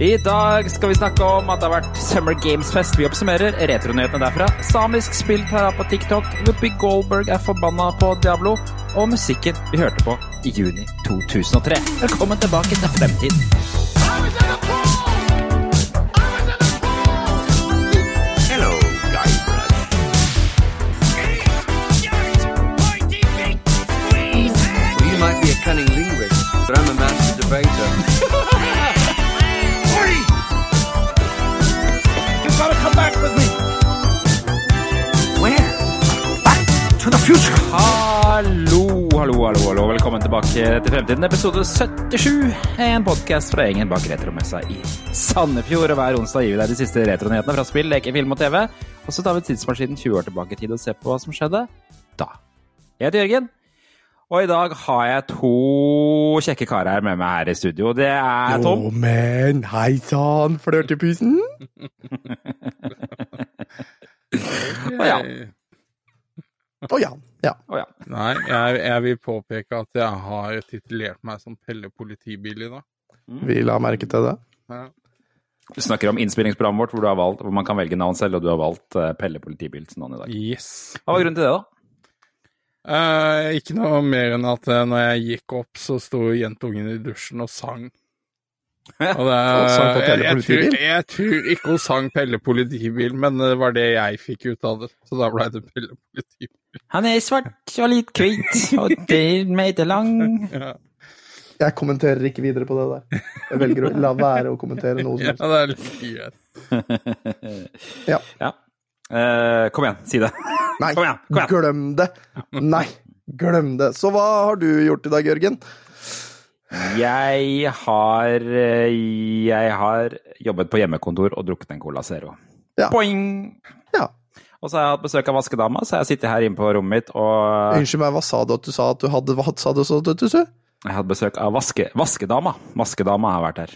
I dag skal vi snakke om at det har vært Summer Games-fest. Vi oppsummerer retronyhetene derfra. Samisk spill tar av på TikTok. Whoopi Goldberg er forbanna på Diablo. Og musikken vi hørte på i juni 2003. Velkommen tilbake til fremtiden. Hello. Well, you might be a cunning linguist, but I'm a master debater. future. Hallo, hallo, hallo, hallo. Velkommen tilbake til Fremtiden, episode 77. En podkast fra gjengen bak Retromessa i Sandefjord. Og hver onsdag gir vi deg de siste retronyhetene fra spill, leker, film og TV. Og så tar vi tidsmaskinen 20 år tilbake i tid og ser på hva som skjedde da. Jeg heter Jørgen. Og i dag har jeg to kjekke karer her med meg her i studio. Det er Tom. Jo, men hei sann, flørtepusen. Og Jan. Og oh, Ja. Å ja. Nei, jeg, jeg vil påpeke at jeg har titulert meg som Pelle politibil i dag. Vi la merke til det. Ja. Du snakker om innspillingsprogrammet vårt hvor, du har valgt, hvor man kan velge navn selv, og du har valgt eh, Pelle politibil som navn i dag. Yes. Hva var grunnen til det, da? Eh, ikke noe mer enn at eh, når jeg gikk opp, så sto jentungen i dusjen og sang. Og det, sang jeg, jeg, tror, jeg tror ikke hun sang Pelle politibil, men det var det jeg fikk ut av det. Så da ble det Pelle politibil. Han er svart og litt hvit, og det er meter lang. Ja, Jeg kommenterer ikke videre på det der. Jeg velger å la være å kommentere noe som helst. Ja, det er litt greit. Ja. Ja. Uh, kom igjen, si det. Nei, Kom igjen, kom igjen. glem det. Nei, glem det. Så hva har du gjort i dag, Jørgen? Jeg har eh, Jeg har jobbet på hjemmekontor og drukket en Cola Zero. Ja. Boing! Ja. Og så har jeg hatt besøk av vaskedama, så jeg sitter her inne på rommet mitt og Unnskyld meg, hva sa du at du sa at du hadde Hva sa du så du sa? Jeg har hatt besøk av vaske, vaskedama. Vaskedama har vært her.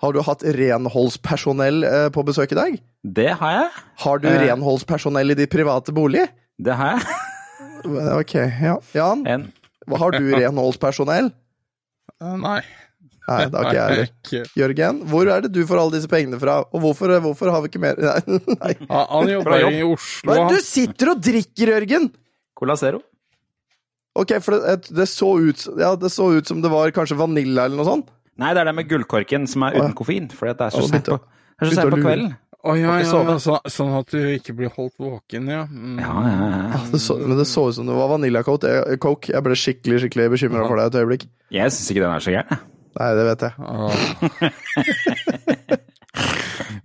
Har du hatt renholdspersonell eh, på besøk i dag? Det har jeg. Har du Eh. renholdspersonell i de private bolig? Det har jeg. Ok, ja. Jan, En. har du renholdspersonell? Eh, nei. Nei, det har ikke jeg heller. Jørgen, hvor er det du får alle disse pengene fra? Og hvorfor, hvorfor har vi ikke mer Nei. nei. Han, han jobber i Oslo. Men du sitter og drikker, Jørgen! Cola Zero. Ok, for det, det, så ut, ja, det så ut som det var kanskje vanilla eller noe sånt. Nei, det er det med gullkorken som er uten koffein. Fordi det er så sent på, så sent på kvelden. Å ja, ja, ja, så, sånn at du ikke blir holdt våken, ja. Mm. Ja, ja, ja. Ja, det så, men det så ut som det var vaniljacoke. Jeg, jeg ble skikkelig skikkelig bekymra for deg et øyeblikk. Jeg syns ikke den er så gæren. Nei, det vet jeg.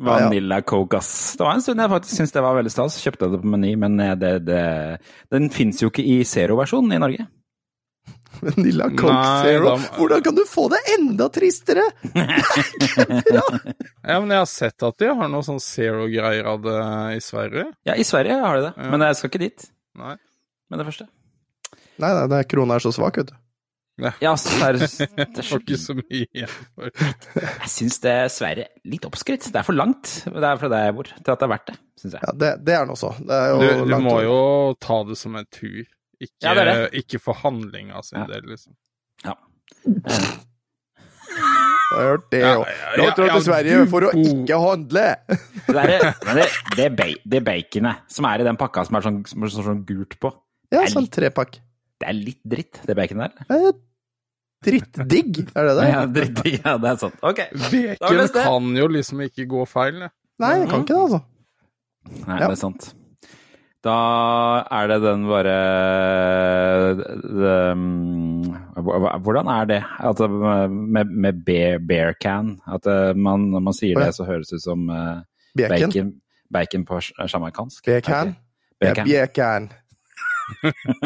Vanilla Coke, ass. Det var en stund jeg faktisk syntes det var veldig stas. Kjøpte det på Meny, men eh, det, det, den fins jo ikke i Zero-versjonen i Norge. Vanilla Coke Nei, Zero. da- Hvordan kan du få det enda tristere? Ja, men jeg har sett at de har noe sånn zero-greier av det i Sverige. Ja, i Sverige har de det, Ja. men jeg skal ikke dit Nei. med det første. Nei, nei krona er så svak, vet du. Ja, så er det, får ikke så mye igjen for jeg syns det er Sverige litt oppskrytt. Det er for langt. Det er fra der jeg bor, til at det er verdt det, syns jeg. Ja, det, det er den også. Det er jo Du, du må jo ta det som en tur, ikke, Ja, det det. ikke for handlinga sin Ja. del, liksom. Ja. Jeg har hørt det òg. ja, Nå ja, drar ja, til Sverige for å ikke handle! Det, er, men det, det, det baconet som er i den pakka som er sånn, som er sånn, gult på, Ja, sånn trepakk. Det er litt dritt, det baconet der. Eh, Drittdigg, er det det? Ja, drittdigg, ja, det er sant. Ok. Bacon kan jo liksom ikke gå feil. Ja. Nei, det kan ikke det, altså. Nei, Ja. det er sant. Da er det den bare mm, Hvordan er det? At med, med bear, bear can? At eh, man, når man sier det, så høres det ut som eh, Bacon. bacon, bacon på sj- Bear can? Bear Ja, Bacon. bacon. Du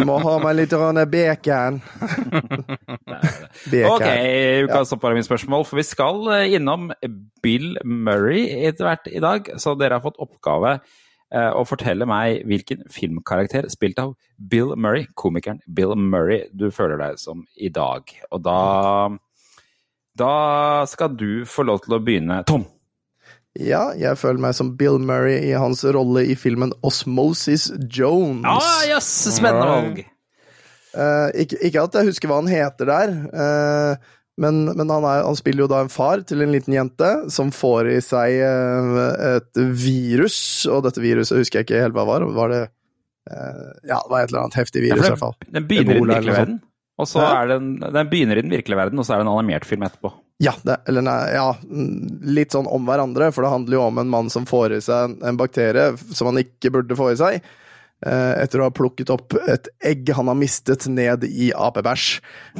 må ha meg litt bacon. Bacon. Ok, ukas spørsmål, for vi skal eh, innom Bill Murray etter hvert i dag. Så dere har fått oppgave eh, å fortelle meg hvilken filmkarakter spilt av Bill Murray, komikeren Bill Murray, du føler deg som i dag. Og da Da skal du få lov til å begynne. Tom! Ja, jeg føler meg som Bill Murray i hans rolle i filmen Osmosis Jones. Ah, yes, spennende valg! Uh, ikke, ikke at jeg husker hva han heter der, uh, Men, men han, er, han spiller jo da en far til en liten jente som får i seg uh, et virus, og dette viruset husker jeg ikke helt hva var. Var det eh, Ja, det var et eller annet heftig Ja, virus, i hvert fall. Den begynner i den virkelige verden. Og så er den, den begynner i den virkelige verden, og så er det en animert film etterpå. Ja, det, eller nei, ja, mm, litt sånn om hverandre, for det handler jo om en mann som får i seg en, bakterie som han ikke burde få i seg, eh, etter å ha plukket opp et egg han har mistet ned i apebæsj.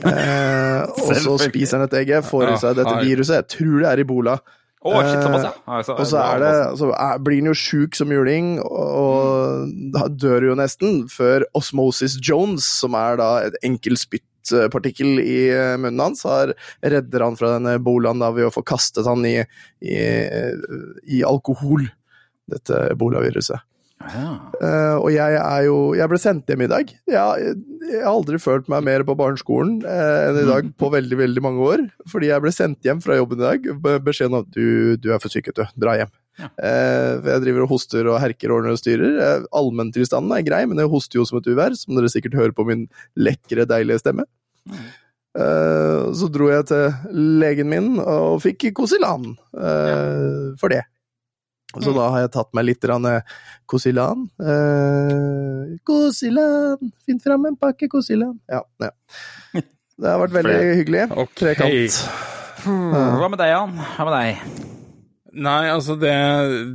Eh, og så spiser han et egg, får i seg dette viruset, jeg tror det er ebola. Å, shit, såpass, ja. Eh, Og så det, så er, blir han jo sjuk som juling, og, og da dør jo nesten, før Osmosis Jones, som er da et enkel spyttpartikkel i eh, munnen hans, har, redder han fra denne bolaen da ved å få kastet han i, i, i alkohol, dette bolaviruset. ja. Uh, og jeg er jo Jeg ble sendt hjem i dag. Jeg, jeg har aldri følt meg mer på barneskolen uh, enn i dag på veldig, veldig mange år. Fordi jeg ble sendt hjem fra jobben i dag. med Beskjeden om du, du er for syk, du. Dra hjem. Ja. Eh, for jeg driver og hoster og herker og ordner og styrer. Eh, Allmenntilstanden er grei, men jeg hoster jo som et uvær, som dere sikkert hører på min lekre, deilige stemme. Eh, så dro jeg til legen min og fikk Kosilan ja. for det. Så da har jeg tatt meg litt Kosilan. Eh, Kosilan, finn fram en pakke Kosilan. Ja, ja. Det har vært veldig hyggelig. Okay. Trekant. Hva med deg, Jan? Hva med deg? Nei, altså det,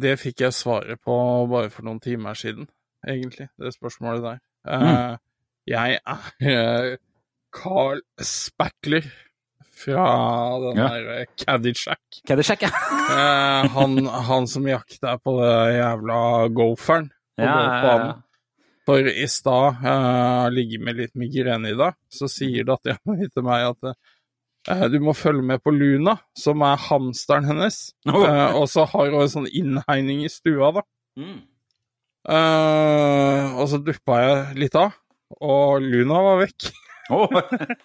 det fikk jeg svaret på bare for noen timer siden, egentlig, det spørsmålet der. Eh, jeg er eh, Carl Spackler fra den Ja. der eh, Caddyshack. Caddyshack, ja. Han, han som jakter på det jævla goferen på Ja, ja, golfbanen. ja. For i stad uh, ligger med litt migrene i dag, så sier dattera mi til meg at du må følge med på Luna, som er hamsteren hennes. Oh. Eh, og så har hun en sånn innhegning i stua, da. Mm. Eh, og så duppa jeg litt av, og Luna var vekk. Oh.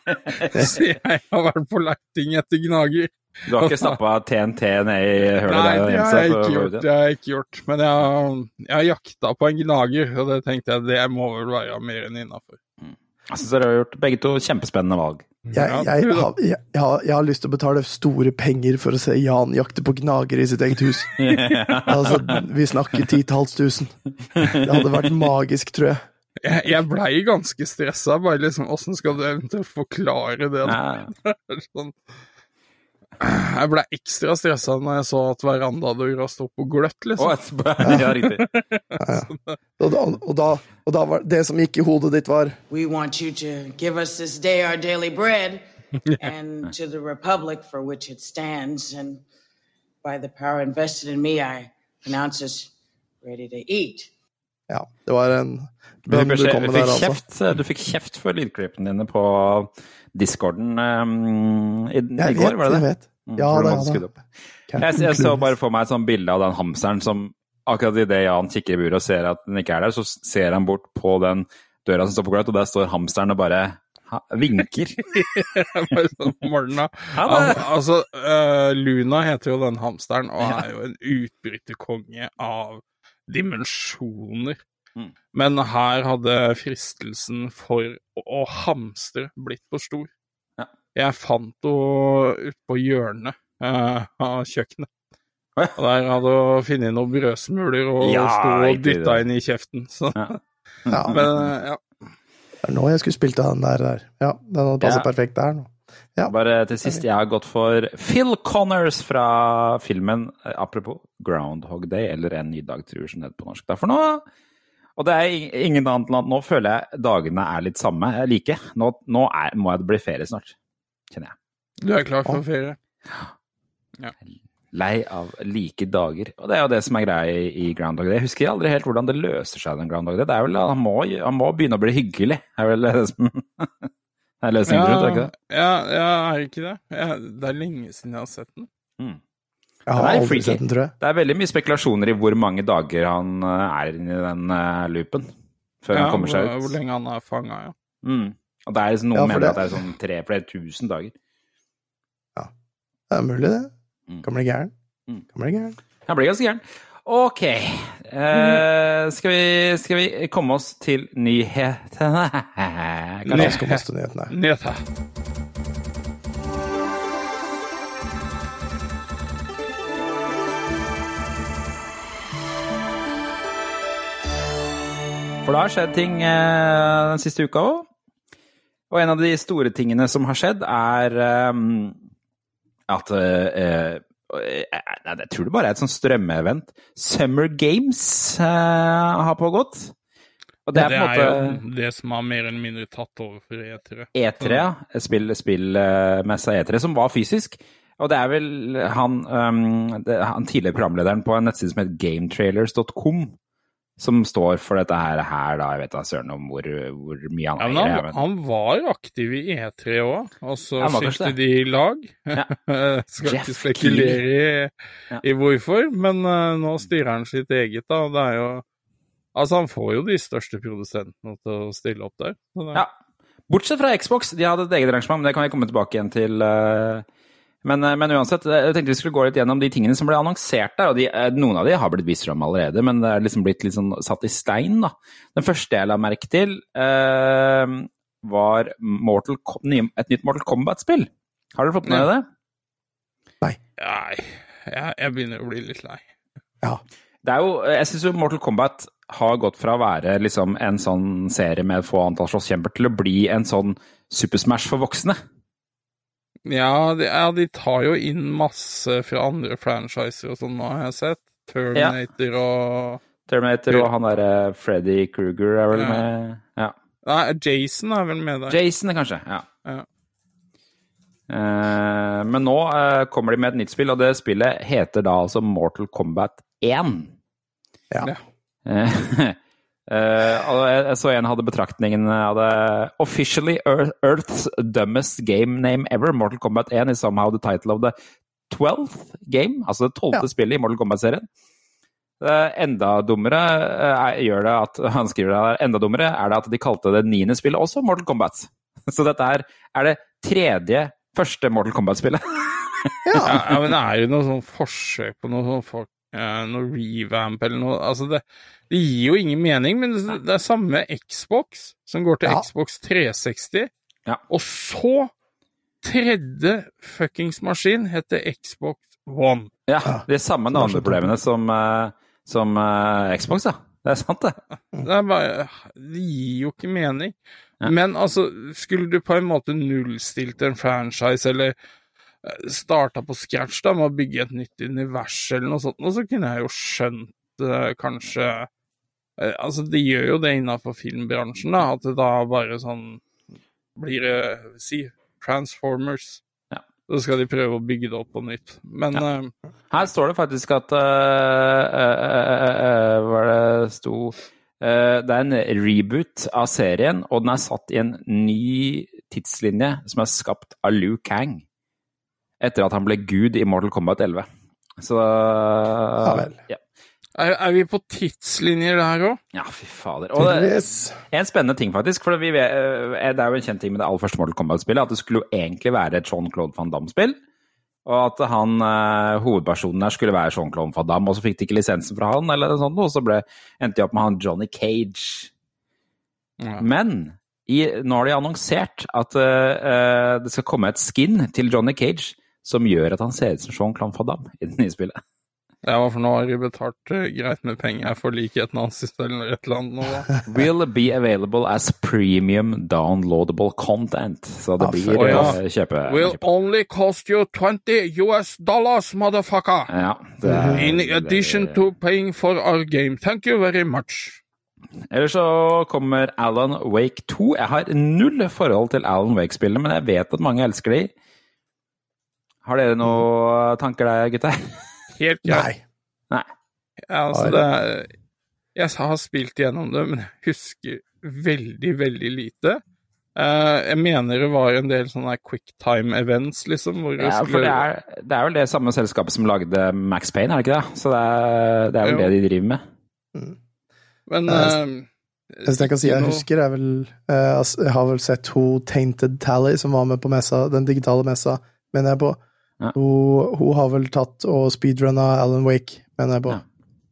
så jeg har vært på leiting etter gnager. du har ikke stappa TNT ned i hølet Nei, der og det har jeg ikke gjort. Det har jeg ikke gjort. Men jeg, har- jeg har jakta på en gnager, og det tenkte jeg det må vel være mer enn innafor. Jeg syns dere har gjort begge to kjempespennende valg. Jeg, jeg, har, jeg, jeg, har, jeg har lyst til å betale store penger for å se Jan jakte på gnager i sitt eget hus. Altså, vi snakker titalls tusen. Det hadde vært magisk, tror jeg. Jeg, jeg blei ganske stressa, bare liksom Åssen skal du eventuelt forklare det? Ja. Sånn. Jeg ble ekstra stressa når jeg så at verandadøra sto på gløtt, liksom. et- ja, riktig. Og da, og, da, og da var det som gikk i hodet ditt, var We want you to give us this day our daily bread and to the republic for which it stands. And by the power invested in me, I pronounce us ready to eat. Ja, det var en Du bønn fikk, du kom beskjed, med fikk, der, altså. kjeft, du fikk kjeft for lydklippene dine på discorden um, i, i Jeg går, vet, var det jeg det? vet. Mm, Ja, det, du ja, skrudd Jeg, jeg så bare for meg et sånt bilde av den hamsteren som akkurat idet Jan kikker i buret og ser at den ikke er der, så ser han bort på den døra som står på gløtt, og der står hamsteren og bare ha, vinker. Bare sånn, morgenen, altså, uh, Luna heter jo den hamsteren, og er jo en utbryterkonge av dimensjoner. Mm. Men her hadde fristelsen for å, hamstre blitt for stor. Ja. Jeg fant henne utpå hjørnet eh, av kjøkkenet. Ja. Og der hadde hun funnet noen brødsmuler og Ja, sto og dytta inn i kjeften. Så. Ja. Men eh, ja. det er nå jeg skulle spilt av den der. der. Ja, den hadde passet Ja. perfekt der nå. Ja. Bare til sist, jeg har gått for Phil Connors fra filmen eh, apropos Groundhog Day, eller En ny dag truer, som det heter på norsk. Derfor nå Og det er ingen annet enn at nå føler jeg dagene er litt samme, eh, like. Nå, nå er, må det bli ferie snart, kjenner jeg. Du er klar for ferie? Lei av like dager. Og det er jo det som er greia i, Groundhog Day. Jeg husker aldri helt hvordan det løser seg, den Groundhog Day. Det er vel at han må, han må begynne å bli hyggelig, er vel det som Det er løsningen er ikke det? ja, ja, er det ikke det? Ja, det er lenge siden jeg har sett den. Mm. Jeg har aldri freaky. sett den, tror jeg. Det er veldig mye spekulasjoner i hvor mange dager han eh, er inni den uh, loopen før Ja, han kommer seg ut. hvor lenge han er fanga, ja. Mm. Og det er liksom, noen Ja, mener det- at det er sånn tre flere tusen dager. Ja. Det er mulig, det. Mm. Kan bli gæren. Mm. Kan bli gæren. Han blir ganske gæren. Ok. Eh, skal, vi, skal, vi, komme oss til nyhetene? La oss komme oss til nyhetene. Nyheter. For det har skjedd ting eh, den siste uka òg. Og en av de store tingene som har skjedd, er eh, at eh, eh, jeg, nei, Jeg tror det bare er et sånn strømmeevent. Summer Games eh, har pågått. Og det er Det er måte jo det som har mer eller mindre tatt over for E E3. E3, ja. Spill, spillmessa E3, som var fysisk. Og det er vel han, um, det, han tidligere programlederen på en nettside som heter gametrailers.com, som står for dette her, her da. Jeg vet da søren om hvor, hvor mye han Ja, men han, men- han var aktiv i E3 òg, og så skilte de lag. Ja. Skal Jeff ikke spekulere i, Ja. i hvorfor, men uh, nå styrer han sitt eget, da. Det er jo Altså, han får jo de største produsentene til å stille opp der. Ja. Bortsett fra Xbox, de hadde et eget arrangement, men det kan vi komme tilbake igjen til. eh, Men, eh, men uansett, jeg tenkte vi skulle gå litt gjennom de tingene som ble annonsert der. og de, eh, Noen av de har blitt vist fram allerede, men det er liksom blitt litt sånn satt i stein. da. Den første jeg la merke til, eh, var Mortal, et nytt Mortal Kombat-spill. Har dere fått med dere det? Nei, jeg, jeg begynner å bli litt lei. Ja. Det er jo, jeg syns jo Mortal Kombat har gått fra å være liksom en sånn serie med få antall slåsskjemper til å bli en sånn Super Smash for voksne. Ja de, ja, de tar jo inn masse fra andre franchiser og sånn, har jeg sett. Terminator og Terminator og han derre Freddy Kruger er vel Ja. med Ja. Nei, Jason er vel med der. Jason, kanskje. Ja. Ja. Eh, men nå eh, kommer de med et nytt spill, og det spillet heter da altså Mortal Kombat 1. Ja. Ja. Eh, eh, og jeg, jeg så en hadde betraktningen av det Officially Earth- Earth's dumbest game name ever. Mortal Kombat 1 is somehow the title of the 12th game, altså det tolvte Ja. spillet i Mortal Kombat-serien. Uh, enda dummere er- gjør det at han skriver det, enda dummere er det at de kalte det niende spillet også Mortal Kombat. Så dette her er det tredje første Mortal Kombat-spillet. Ja, ja, men det er jo noe sånn forsøk på noe sånn folk, noe revamp eller noe Altså, det, det gir jo ingen mening, men det, det er samme Xbox som går til Ja. Xbox 360, Ja. og så tredje fuckings maskin heter Xbox One. Ja, de samme navneproblemene som, eh, som uh, Xbox, ja. Det er sant, det. Det er bare Det gir jo ikke mening. Ja. Men altså, skulle du på en måte nullstilt en franchise, eller eh, starta på scratch da, med å bygge et nytt univers eller noe sånt, og så kunne jeg jo skjønt uh, kanskje uh, Altså, de gjør jo det innafor filmbransjen, da, at det da bare sånn blir det Si Transformers. Ja. Så skal de prøve å bygge det opp på nytt. Men eh, Her står det faktisk at eh, eh, eh, eh, Hva det sto Eh, Det er en reboot av serien, og den er satt i en ny tidslinje som er skapt av Liu Kang. Etter at han ble gud i Mortal Kombat 11. Så Ja vel. Ja, er, er vi på tidslinjer der òg? ja fy fader. Og det. En spennende ting, faktisk. For vi vet, eh, det er jo en kjent ting med det aller første Mortal Kombat-spillet, at det skulle jo egentlig være et Jean-Claude van Damme-spill. Og at han, eh, hovedpersonen der skulle være Jean-Claude van Damme, og så fikk de ikke lisensen fra han, eller noe sånt, og så ble, endte de opp med han Johnny Cage. Ja. Men i, nå har de annonsert at eh, eh, det skal komme et skin til Johnny Cage som gjør at han ser ut som Jean-Claude van Damme i det nye spillet. Ja, for nå har de betalt eh, greit med penger for likheten hans eller et eller annet nå, da. Will be available as premium downloadable content. Så det blir blir ja. å kjøpe... Will kjøpe. only cost you 20 US dollars, motherfucker! Ja, det er, In addition to paying for our game. Thank you very much. Eller så kommer Alan Wake 2. Jeg har null forhold til Alan Wake-spillene, men jeg vet at mange elsker de. Har dere noen tanker der, gutter? Helt klart. Nei. Ja, altså, det er Jeg har spilt gjennom det, men jeg husker veldig, veldig lite. Eh, jeg mener det var en del sånne quicktime events, liksom. Ja, for det er, det er vel det samme selskapet som lagde Max Payne, er det ikke det? Så det er, det er vel Jo. det de driver med. Men Det eh, jeg kan si jeg husker, jeg, vel eh, altså, Jeg har vel sett hun Tainted Tally, som var med på messa, den digitale messa, mener jeg på. Ja. Hun, hun har vel tatt og speedrunna Alan Wake, mener jeg på. Ja.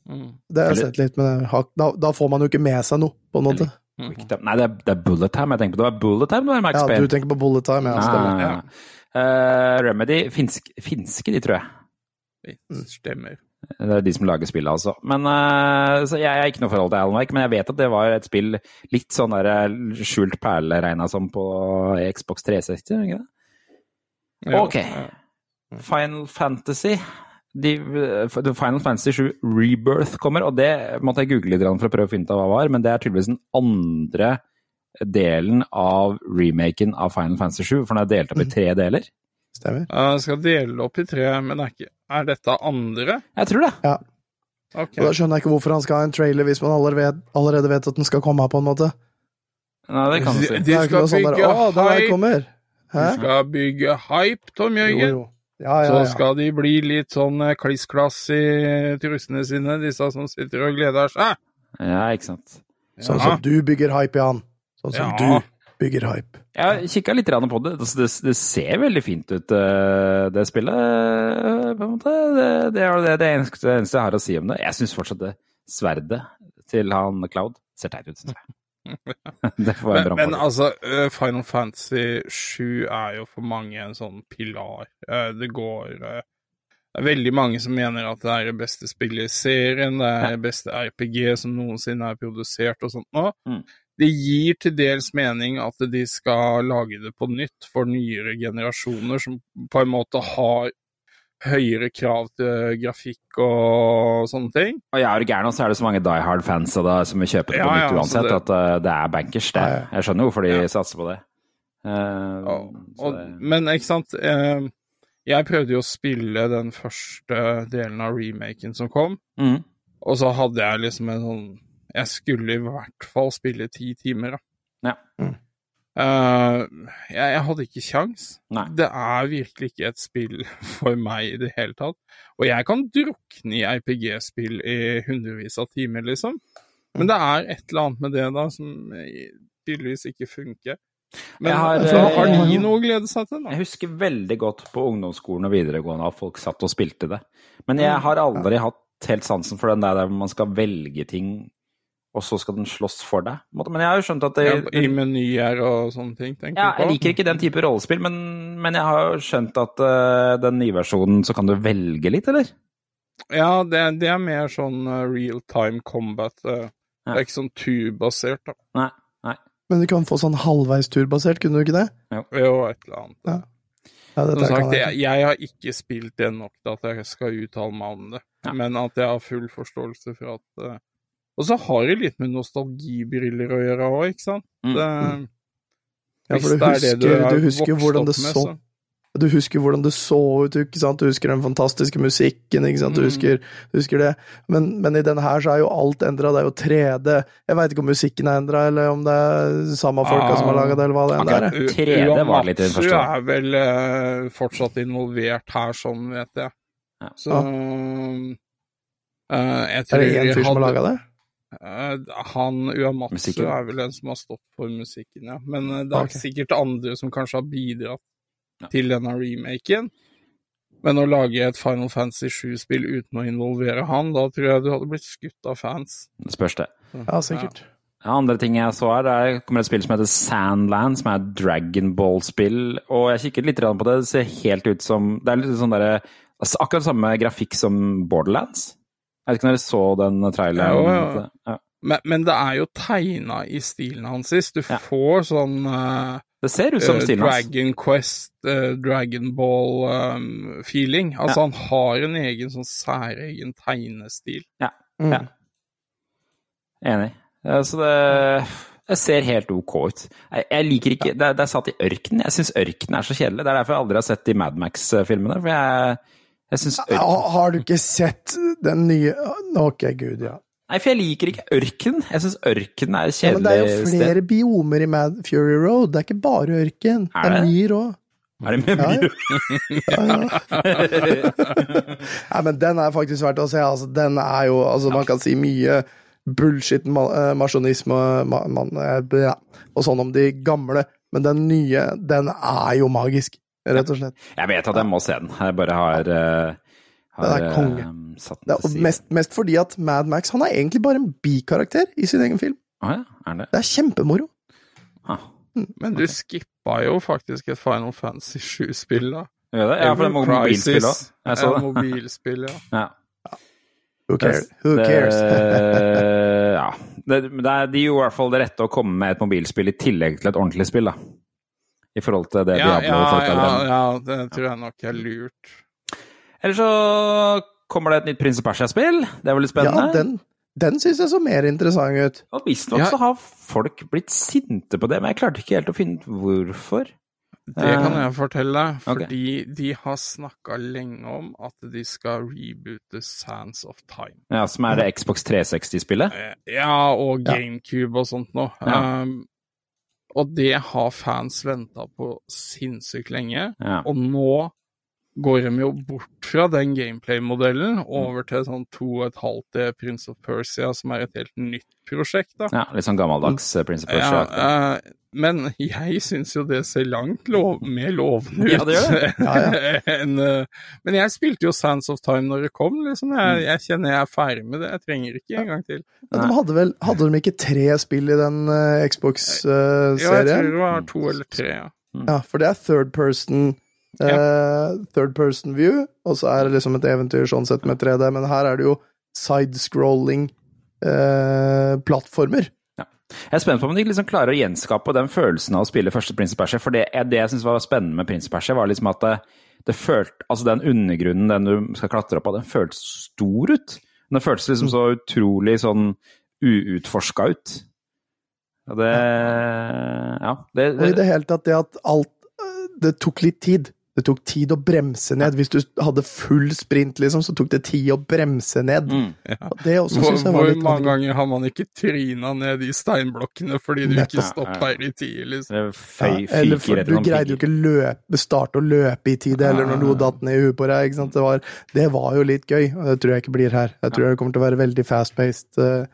Det mm, har jeg sett litt, men da, da får man jo ikke med seg noe, på en måte. mm. Nei, det er, det er Bullet Time. Jeg tenker på det var Bullet Time det var Max Ja, du tenker på Bullet Time, ja. Eh, Remedy, finsk, finske de, tror jeg. Det stemmer. Det er de som lager spillet, altså. Men uh, så Jeg har ikke noe forhold til Alan Wake, men jeg vet at det var et spill litt sånn der eh, skjult perle regna som på Xbox 360, er det ikke det? Ja, Ok. ja. Final Fantasy. De, Final Fantasy 7 Rebirth kommer, og det måtte jeg google litt for å prøve å finne ut av hva det var, men det er tydeligvis den andre delen av remaken av Final Fantasy 7, for den er delt opp i tre deler. Stemmer. Uh, skal dele opp i tre, men er, ikke, er dette andre? Jeg tror det. Ja. Okay. Og da skjønner jeg ikke hvorfor han skal ha en trailer hvis man allerede vet, allerede vet at den skal komme, på en måte. Nei, det kan du si. De Det er skal bygge sånn der, hype! De skal bygge hype, Tom Jo, jo. Ja, ja, Så skal de bli litt sånn klissklass kliss-klass i trusene sine, disse som sitter og gleder seg. Ja, ikke sant. Sånn som du bygger hype, Jan. Sånn som Ja. du bygger hype. Jeg kikka litt på det. Altså, det. Det ser veldig fint ut, eh, det spillet. eh, på en måte. Det, det er det, det eneste jeg har å si om det. Jeg syns fortsatt det sverdet til han Cloud ser teit ut, syns jeg. Men, men altså, eh, Final Fantasy 7 er jo for mange en sånn pilar. Eh, Det går eh, Det er veldig mange som mener at det er det beste spillet i serien, det er det beste RPG som noensinne er produsert og sånt noe. Mm. Det gir til dels mening at de skal lage det på nytt for nyere generasjoner som på en måte har høyere krav til grafikk og sånne ting. Og jeg er gæren, og så er det så mange Die Hard-fans som vil kjøpe det på nytt ja, uansett, det- at eh, det er bankers, det. Ja, ja. Jeg skjønner hvorfor de Ja. satser på det. Eh, Og, og, det- men ikke sant uh, Jeg prøvde jo å spille den første delen av remaken som kom, Mm. og så hadde jeg liksom en sånn Jeg skulle i hvert fall spille ti timer, da. Ja. Mm. Eh, jeg, jeg hadde ikke kjangs. Det er virkelig ikke et spill for meg i det hele tatt. Og jeg kan drukne i RPG-spill i hundrevis av timer, liksom. Men det er et eller annet med det da som eh, tydeligvis ikke funker. Men har, har, eh, har de noe å glede seg til, da? Jeg husker veldig godt på ungdomsskolen og videregående at folk satt og spilte det. Men jeg har aldri hatt helt sansen for den der hvor man skal velge ting, og så skal den slåss for deg. Men jeg har jo skjønt at det, Ja, I menyer og sånne ting, tenker Ja, du jeg på? liker ikke den type rollespill, men, men jeg har jo skjønt at uh, den nye versjonen så kan du velge litt, eller? Ja, det, det er mer sånn uh, real time combat. uh, Ja. Det er ikke sånn turbasert, da. Nei. nei. Men du kan få sånn halvveis turbasert, kunne du ikke det? Jo, et eller annet. Ja. Ja, Som sagt, jeg, jeg. jeg har ikke spilt det nok til at jeg skal uttale meg om det. Ja. Men at jeg har full forståelse for at uh, Og så har det litt med nostalgibriller å gjøre òg, ikke sant? Mm. Det, Ja, for du det er det husker, er du husker hvordan det så med, så Du husker hvordan det så ut, ikke sant? Du husker den fantastiske musikken, ikke sant? Du Mm. husker, du husker det. Men, men i denne her så er jo alt endra, det er jo 3D. Jeg veit ikke om musikken er endra, eller om det er samme folka Ah, som har laga det, eller hva det enn er. 3D var litt i Du Uamatsu er vel uh, fortsatt involvert her, sånn vet jeg. Så eh, jeg Er det én fyr som har laga det? Eh, han Uamatsu er vel en som har stått for musikken, ja. Men eh, det er okay. sikkert andre som kanskje har bidratt Ja. til denne remaken. Men å lage et Final Fantasy 7-spill uten å involvere han, da tror jeg du hadde blitt skutt av fans. Det spørs det. Ja, sikkert. Ja, andre ting jeg så her, det er- kommer et spill som heter Sandland, som er et Dragon Ball-spill. Og jeg kikket litt på det, det ser helt ut som Det er litt sånn derre altså, Akkurat samme grafikk som Borderlands. Jeg vet ikke når dere så den traileren. Ja, ja. Ja. Men, men det er jo tegna i stilen hans sist. Du Ja. får sånn uh, Det ser ut som eh, stilen hans. Dragon Quest, uh, Dragon Ball-feeling. altså, han har en egen sånn særegen tegnestil. Mm. Ja. Enig. Ja, Så det, det ser helt ok ut. Jeg, liker ikke Det er, det er satt i ørkenen. Jeg syns ørkenen er så kjedelig. Det er derfor jeg aldri har sett de Mad Max-filmene. For jeg, ørken har du ikke sett den nye Ok, gud, ja. Nei, for jeg liker ikke ørken. Jeg syns ørken er et ja. Men det er jo flere sted. biomer i Mad Fury Road. Det er ikke bare ørken. Er Det er myr òg. Er det med Ja, ja. ja, Nei, men den er faktisk verdt å se. Altså, den er jo Altså, man kan si mye bullshit, eh, masjonisme ma man, eh, og sånn om de gamle, men den nye, den er jo magisk, rett og slett. Jeg vet at jeg må se den. Jeg bare har, eh, har er eh, satt Det den er, til og side. mest, mest fordi at Mad Max han er egentlig bare en bikarakter i sin egen film. Ah, ja, er det? Det er kjempemoro. Ah. Men du skippa jo faktisk et Final Fantasy 7-spill, da. Gjør det? Ja, for det er mobilspill òg. Jeg så det. mobilspill, ja. Ja. Who cares? Who cares? Det, ja. Det, det er, de jo i hvert fall det rette å komme med et mobilspill i tillegg til et ordentlig spill, da. I forhold til det Ja, Diablo ja, folk ja, har drevet ja, ja, det tror jeg nok er lurt. Eller så kommer det et nytt Prins of Persia-spill. Det er veldig spennende. Ja, den, den syns jeg så mer interessant ut. Og visstnok Ja. så har folk blitt sinte på det, men jeg klarte ikke helt å finne ut hvorfor. Det kan Eh, jeg fortelle deg, fordi fordi de har snakka lenge om at de skal reboote Sands of Time. Ja, Som er det Xbox 360-spillet? Eh, Ja, og GameCube og sånt noe. Ja. Um, og det har fans venta på sinnssykt lenge, Ja. og nå går de jo bort fra den gameplay-modellen over til sånn to og et halvt D Prince of Persia, som er et helt nytt prosjekt, da. ja, Litt sånn gammeldags eh, Prince of Ja, Persia. eh, men jeg syns jo det ser langt lov mer lovende ut. Ja, det gjør Ja, ja. en, uh, men jeg spilte jo Sands of Time når det kom. Liksom. Jeg, jeg kjenner jeg er ferdig med det. Jeg trenger ikke en gang til. Men de hadde vel Hadde de ikke tre spill i den uh, Ja, jeg tror det var to eller tre, ja. ja, for det er third person eh, Third person view, og så er det liksom et eventyr sånn sett med 3D, men her er det jo sidescrolling eh, plattformer. Jeg er spent på om de liksom klarer å gjenskape den følelsen av å spille første Prince of Persia. For det, det jeg syns var spennende med Prince of Persia, var liksom at det, det følt, Altså den undergrunnen den du skal klatre opp av, den føltes stor ut. Den føltes liksom så utrolig sånn uutforska ut. Og det Ja. Det, Og i det hele tatt det at alt eh, Det tok litt tid. Det tok tid å bremse ned. Hvis du hadde full sprint, liksom, så tok det tid å bremse ned. Mm. ja. Det også Hvor, synes jeg var hvor litt mange ganger har man ikke tryna ned i steinblokkene fordi du ikke stoppa i tide, liksom? Fei, Ja, eller for du greide jo ikke løpe, starte å løpe i tide, eller når noe datt ned i huet på deg. Ikke sant? Det, var, det var jo litt gøy, og det tror jeg ikke blir her. Jeg tror det kommer til å være veldig fast-paced Uh,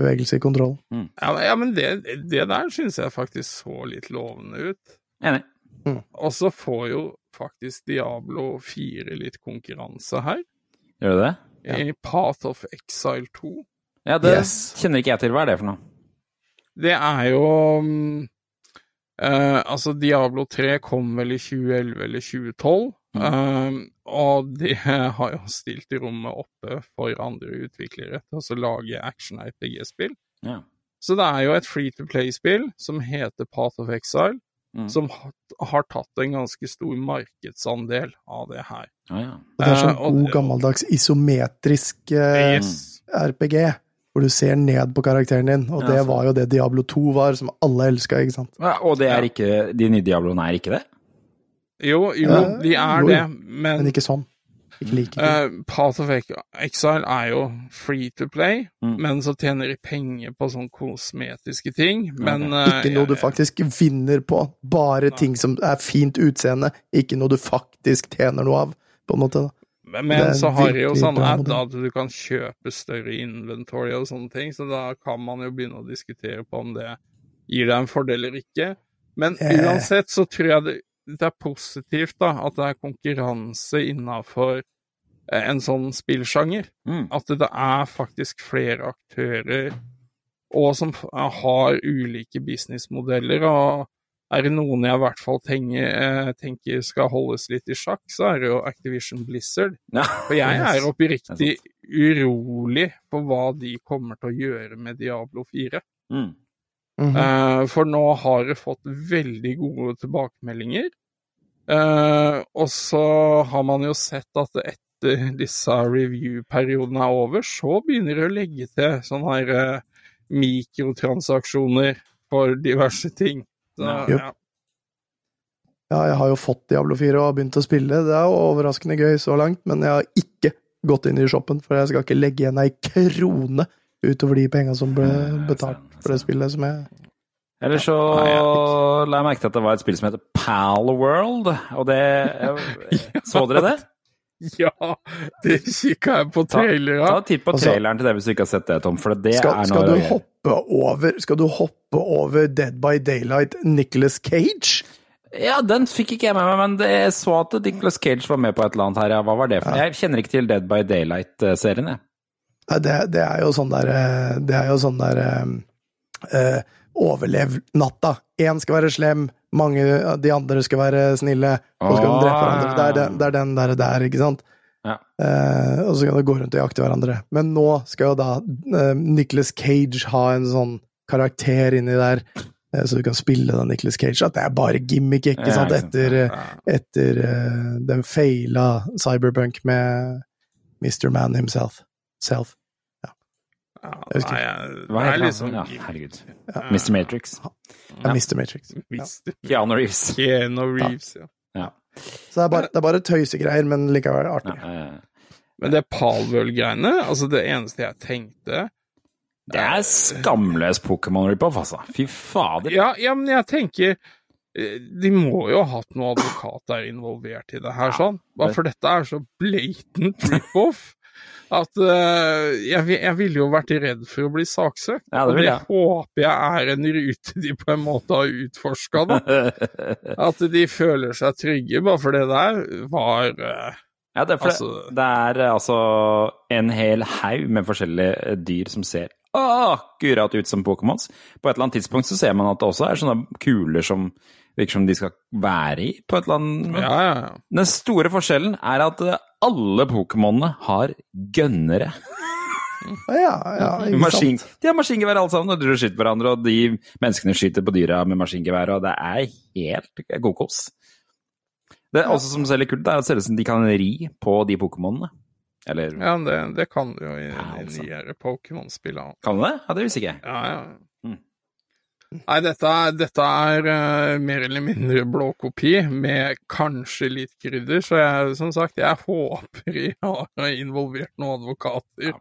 bevegelse i kontroll. Ja, men- ja, men det, det der syns jeg faktisk så litt lovende ut. Enig. Og så får jo faktisk Diablo 4 litt konkurranse her. Gjør du det? I Path of Exile 2. Ja, det Yes. kjenner ikke jeg til. Hva er det for noe? Det er jo um, uh, Altså, Diablo 3 kom vel i 2011 eller 2012. eh, og de har jo stilt rommet oppe for andre utviklere til å lage action-RPG-spill. Ja. Så det er jo et free to play-spill som heter Path of Exile, Mm. som har, har tatt en ganske stor markedsandel av det her. Ah, ja. Det er sånn Eh, god, gammeldags isometrisk eh, Yes. RPG, hvor du ser ned på karakteren din, og Ja, det var jo det Diablo 2 var, som alle elska, ikke sant? Ja, Og det er ikke De nye Diabloene er ikke det? Jo, jo, de er jo, det, men, Men ikke sånn. Like kult. eh, Path of Exile er jo free to play, Mm. men så tjener de penger på sånne kosmetiske ting. Men eh, Ikke noe du faktisk vinner på, bare ting som er fint utseende, ikke noe du faktisk tjener noe av, på en måte. da. Men, men så har de jo sånn ad at du kan kjøpe større inventory og sånne ting, så da kan man jo begynne å diskutere på om det gir deg en fordel eller ikke. Men Eh. uansett så tror jeg det, det er positivt da, at det er konkurranse innafor en sånn spillsjanger. Mm. At det er faktisk flere aktører og som har ulike businessmodeller. og er det noen jeg i hvert fall tenker, eh, tenker skal holdes litt i sjakk, så er det jo Activision Blizzard. Ja. For jeg er oppriktig urolig på hva de kommer til å gjøre med Diablo 4. Mm. Mhm. Eh, for nå har det fått veldig gode tilbakemeldinger. Eh, og så har man jo sett at etter disse review-periodene er over, så begynner de å legge til sånne her eh, mikrotransaksjoner for diverse ting. Så, Ja. ja. Ja, jeg har jo fått Diablo 4 og begynt å spille. Det er jo overraskende gøy så langt, men jeg har ikke gått inn i shoppen, for jeg skal ikke legge igjen ei krone utover de penga som ble betalt for det spillet som jeg Eller så la jeg merke til at det var et spill som heter Pal World, og det Så dere det? ja, det kikka jeg på Ta, ta en titt på Altså- traileren til det hvis du ikke har sett det, Tom, for det skal, er skal, du hoppe over, skal du hoppe over Dead by Daylight Nicholas Cage? Ja, den fikk ikke jeg med meg, men jeg så at Nicholas Cage var med på et eller annet her. Ja, hva var det for Jeg kjenner ikke til Dead by Daylight-serien, jeg. Nei, det, det er jo sånn der eh, Det er jo sånn der eh, eh, Overlev natta. Én skal være slem, mange de andre skal være snille, så skal drepe hverandre. Det er den, det er den der, der, ikke sant? Ja. Eh, og så kan de gå rundt og jakte hverandre. Men nå skal jo da eh, Nicholas Cage ha en sånn karakter inni der, eh, så du kan spille da Nicholas Cage. At det er bare gimmick, ikke sant? Etter, etter eh, den feila Cyberpunk med Mr. Man himself. Self. Ja, Jeg husker nei, ikke. Hva er heter liksom han? Ja, herregud. Mr. Matrix. Ja, Mr. Matrix. Ja. Keanu Reeves. Keanu Reeves, ja. Ja. Så det er bare, det er bare tøysegreier, men likevel Ja, artig. Men det Palworld-greiene, altså det eneste jeg tenkte det er skamløs Pokémon-rip-off, altså. Fy fader. Ja, ja, men jeg tenker eh, De må jo ha hatt noen advokater involvert i det her, sånn. Bare for dette er så blatant rip-off at uh, jeg, jeg ville jo vært redd for å bli saksøkt. Ja, det og det jeg. håper jeg er en rute de på en måte har utforska, da. At de føler seg trygge, bare for det der var uh, Ja, det er, Altså- det, det er eh, altså en hel haug med forskjellige dyr som ser akkurat ut som Pokémons. På et eller annet tidspunkt så ser man at det også er sånne kuler som virker som de skal være i. på et eller annet... Ja, ja, ja. Den store forskjellen er at eh, alle Pokémonene har gønnere. Ja, ja, ikke Maskin, sant? de har maskingevær alle sammen, og de skyter hverandre, og de menneskene skyter på dyra med maskingevær, og det er helt kokos. Det er også som selger kult, det er at det ser ut som de kan ri på de Pokémonene. Eller ja det, det kan du jo i Ja, de altså. nyere Pokémon-spillene. kan du det? Ja, det visste ikke jeg. Ja, ja. Nei, dette, er- dette er uh, mer eller mindre blåkopi, med kanskje litt krydder, så jeg, som sagt, jeg håper jeg har involvert noen advokater.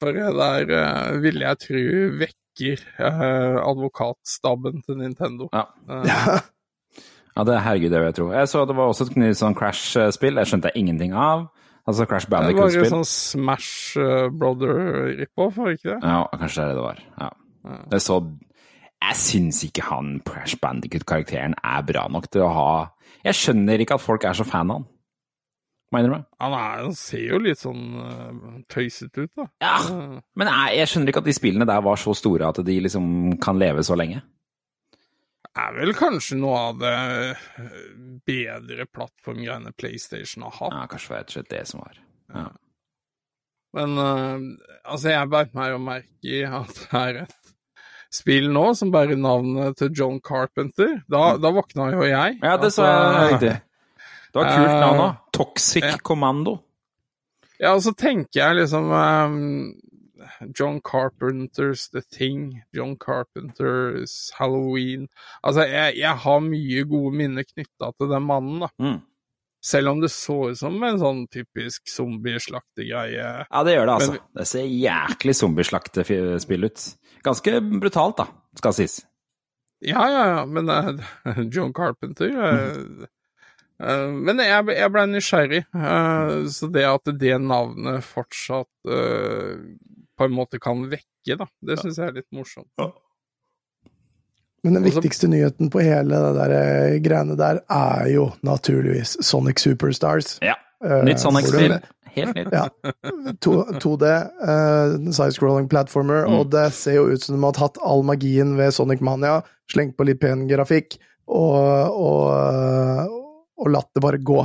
For det der uh, ville jeg tro vekker uh, advokatstaben til Nintendo. Ja. Eh, Ja, det herregud, det vil jeg tro. Jeg så det var også et nytt sånn Crash-spill, jeg skjønte ingenting av. Altså Crash det var jo sånn Smash eh, Brother-rip-off, var det ikke det? Ja, kanskje det er det det var. Ja. Det så Jeg syns ikke han Crash Bandicoot-karakteren er bra nok til å ha Jeg skjønner ikke at folk er så fan av han. Mener du meg? Han, er, han ser jo litt sånn uh, tøysete ut, da. Ja, men jeg, jeg skjønner ikke at de spillene der var så store at de liksom kan leve så lenge. Det er vel kanskje noe av det eh, bedre plattformgreiene PlayStation har hatt. Ja, kanskje det var rett det som var. Ja. Men uh, altså, jeg beit meg jo merke i at det er et spill nå som bærer navnet til John Carpenter. Da, da våkna jo jeg. Ja, det sa jeg Altså, riktig. Det var kult Eh, navn òg. Toxic ja. Commando. Ja, og så tenker jeg liksom um, John Carpenters The Thing, John Carpenters Halloween Altså, jeg, jeg har mye gode minner knytta til den mannen, da. Mm. Selv om det så ut som en sånn typisk zombieslaktegreie. Ja, det gjør det, altså. Men- Det ser jæklig zombieslaktespill ut. Ganske brutalt, da, skal sies. Ja, ja, ja, men uh, John Carpenter uh, uh, Men jeg, jeg ble nysgjerrig, eh, så det at det navnet fortsatt på en måte kan vekke, da, det syns jeg er litt morsomt. Men den viktigste nyheten på hele det der eh, greiene der er jo naturligvis Sonic Superstars. Ja. Eh, Nytt Sonic-spill. Helt nytt. Ja. 2D, uh, side-scrolling platformer, Mm. og det ser jo ut som de har tatt all magien ved Sonic Mania, slengt på litt pen grafikk, og, og, eh, og latt det bare gå.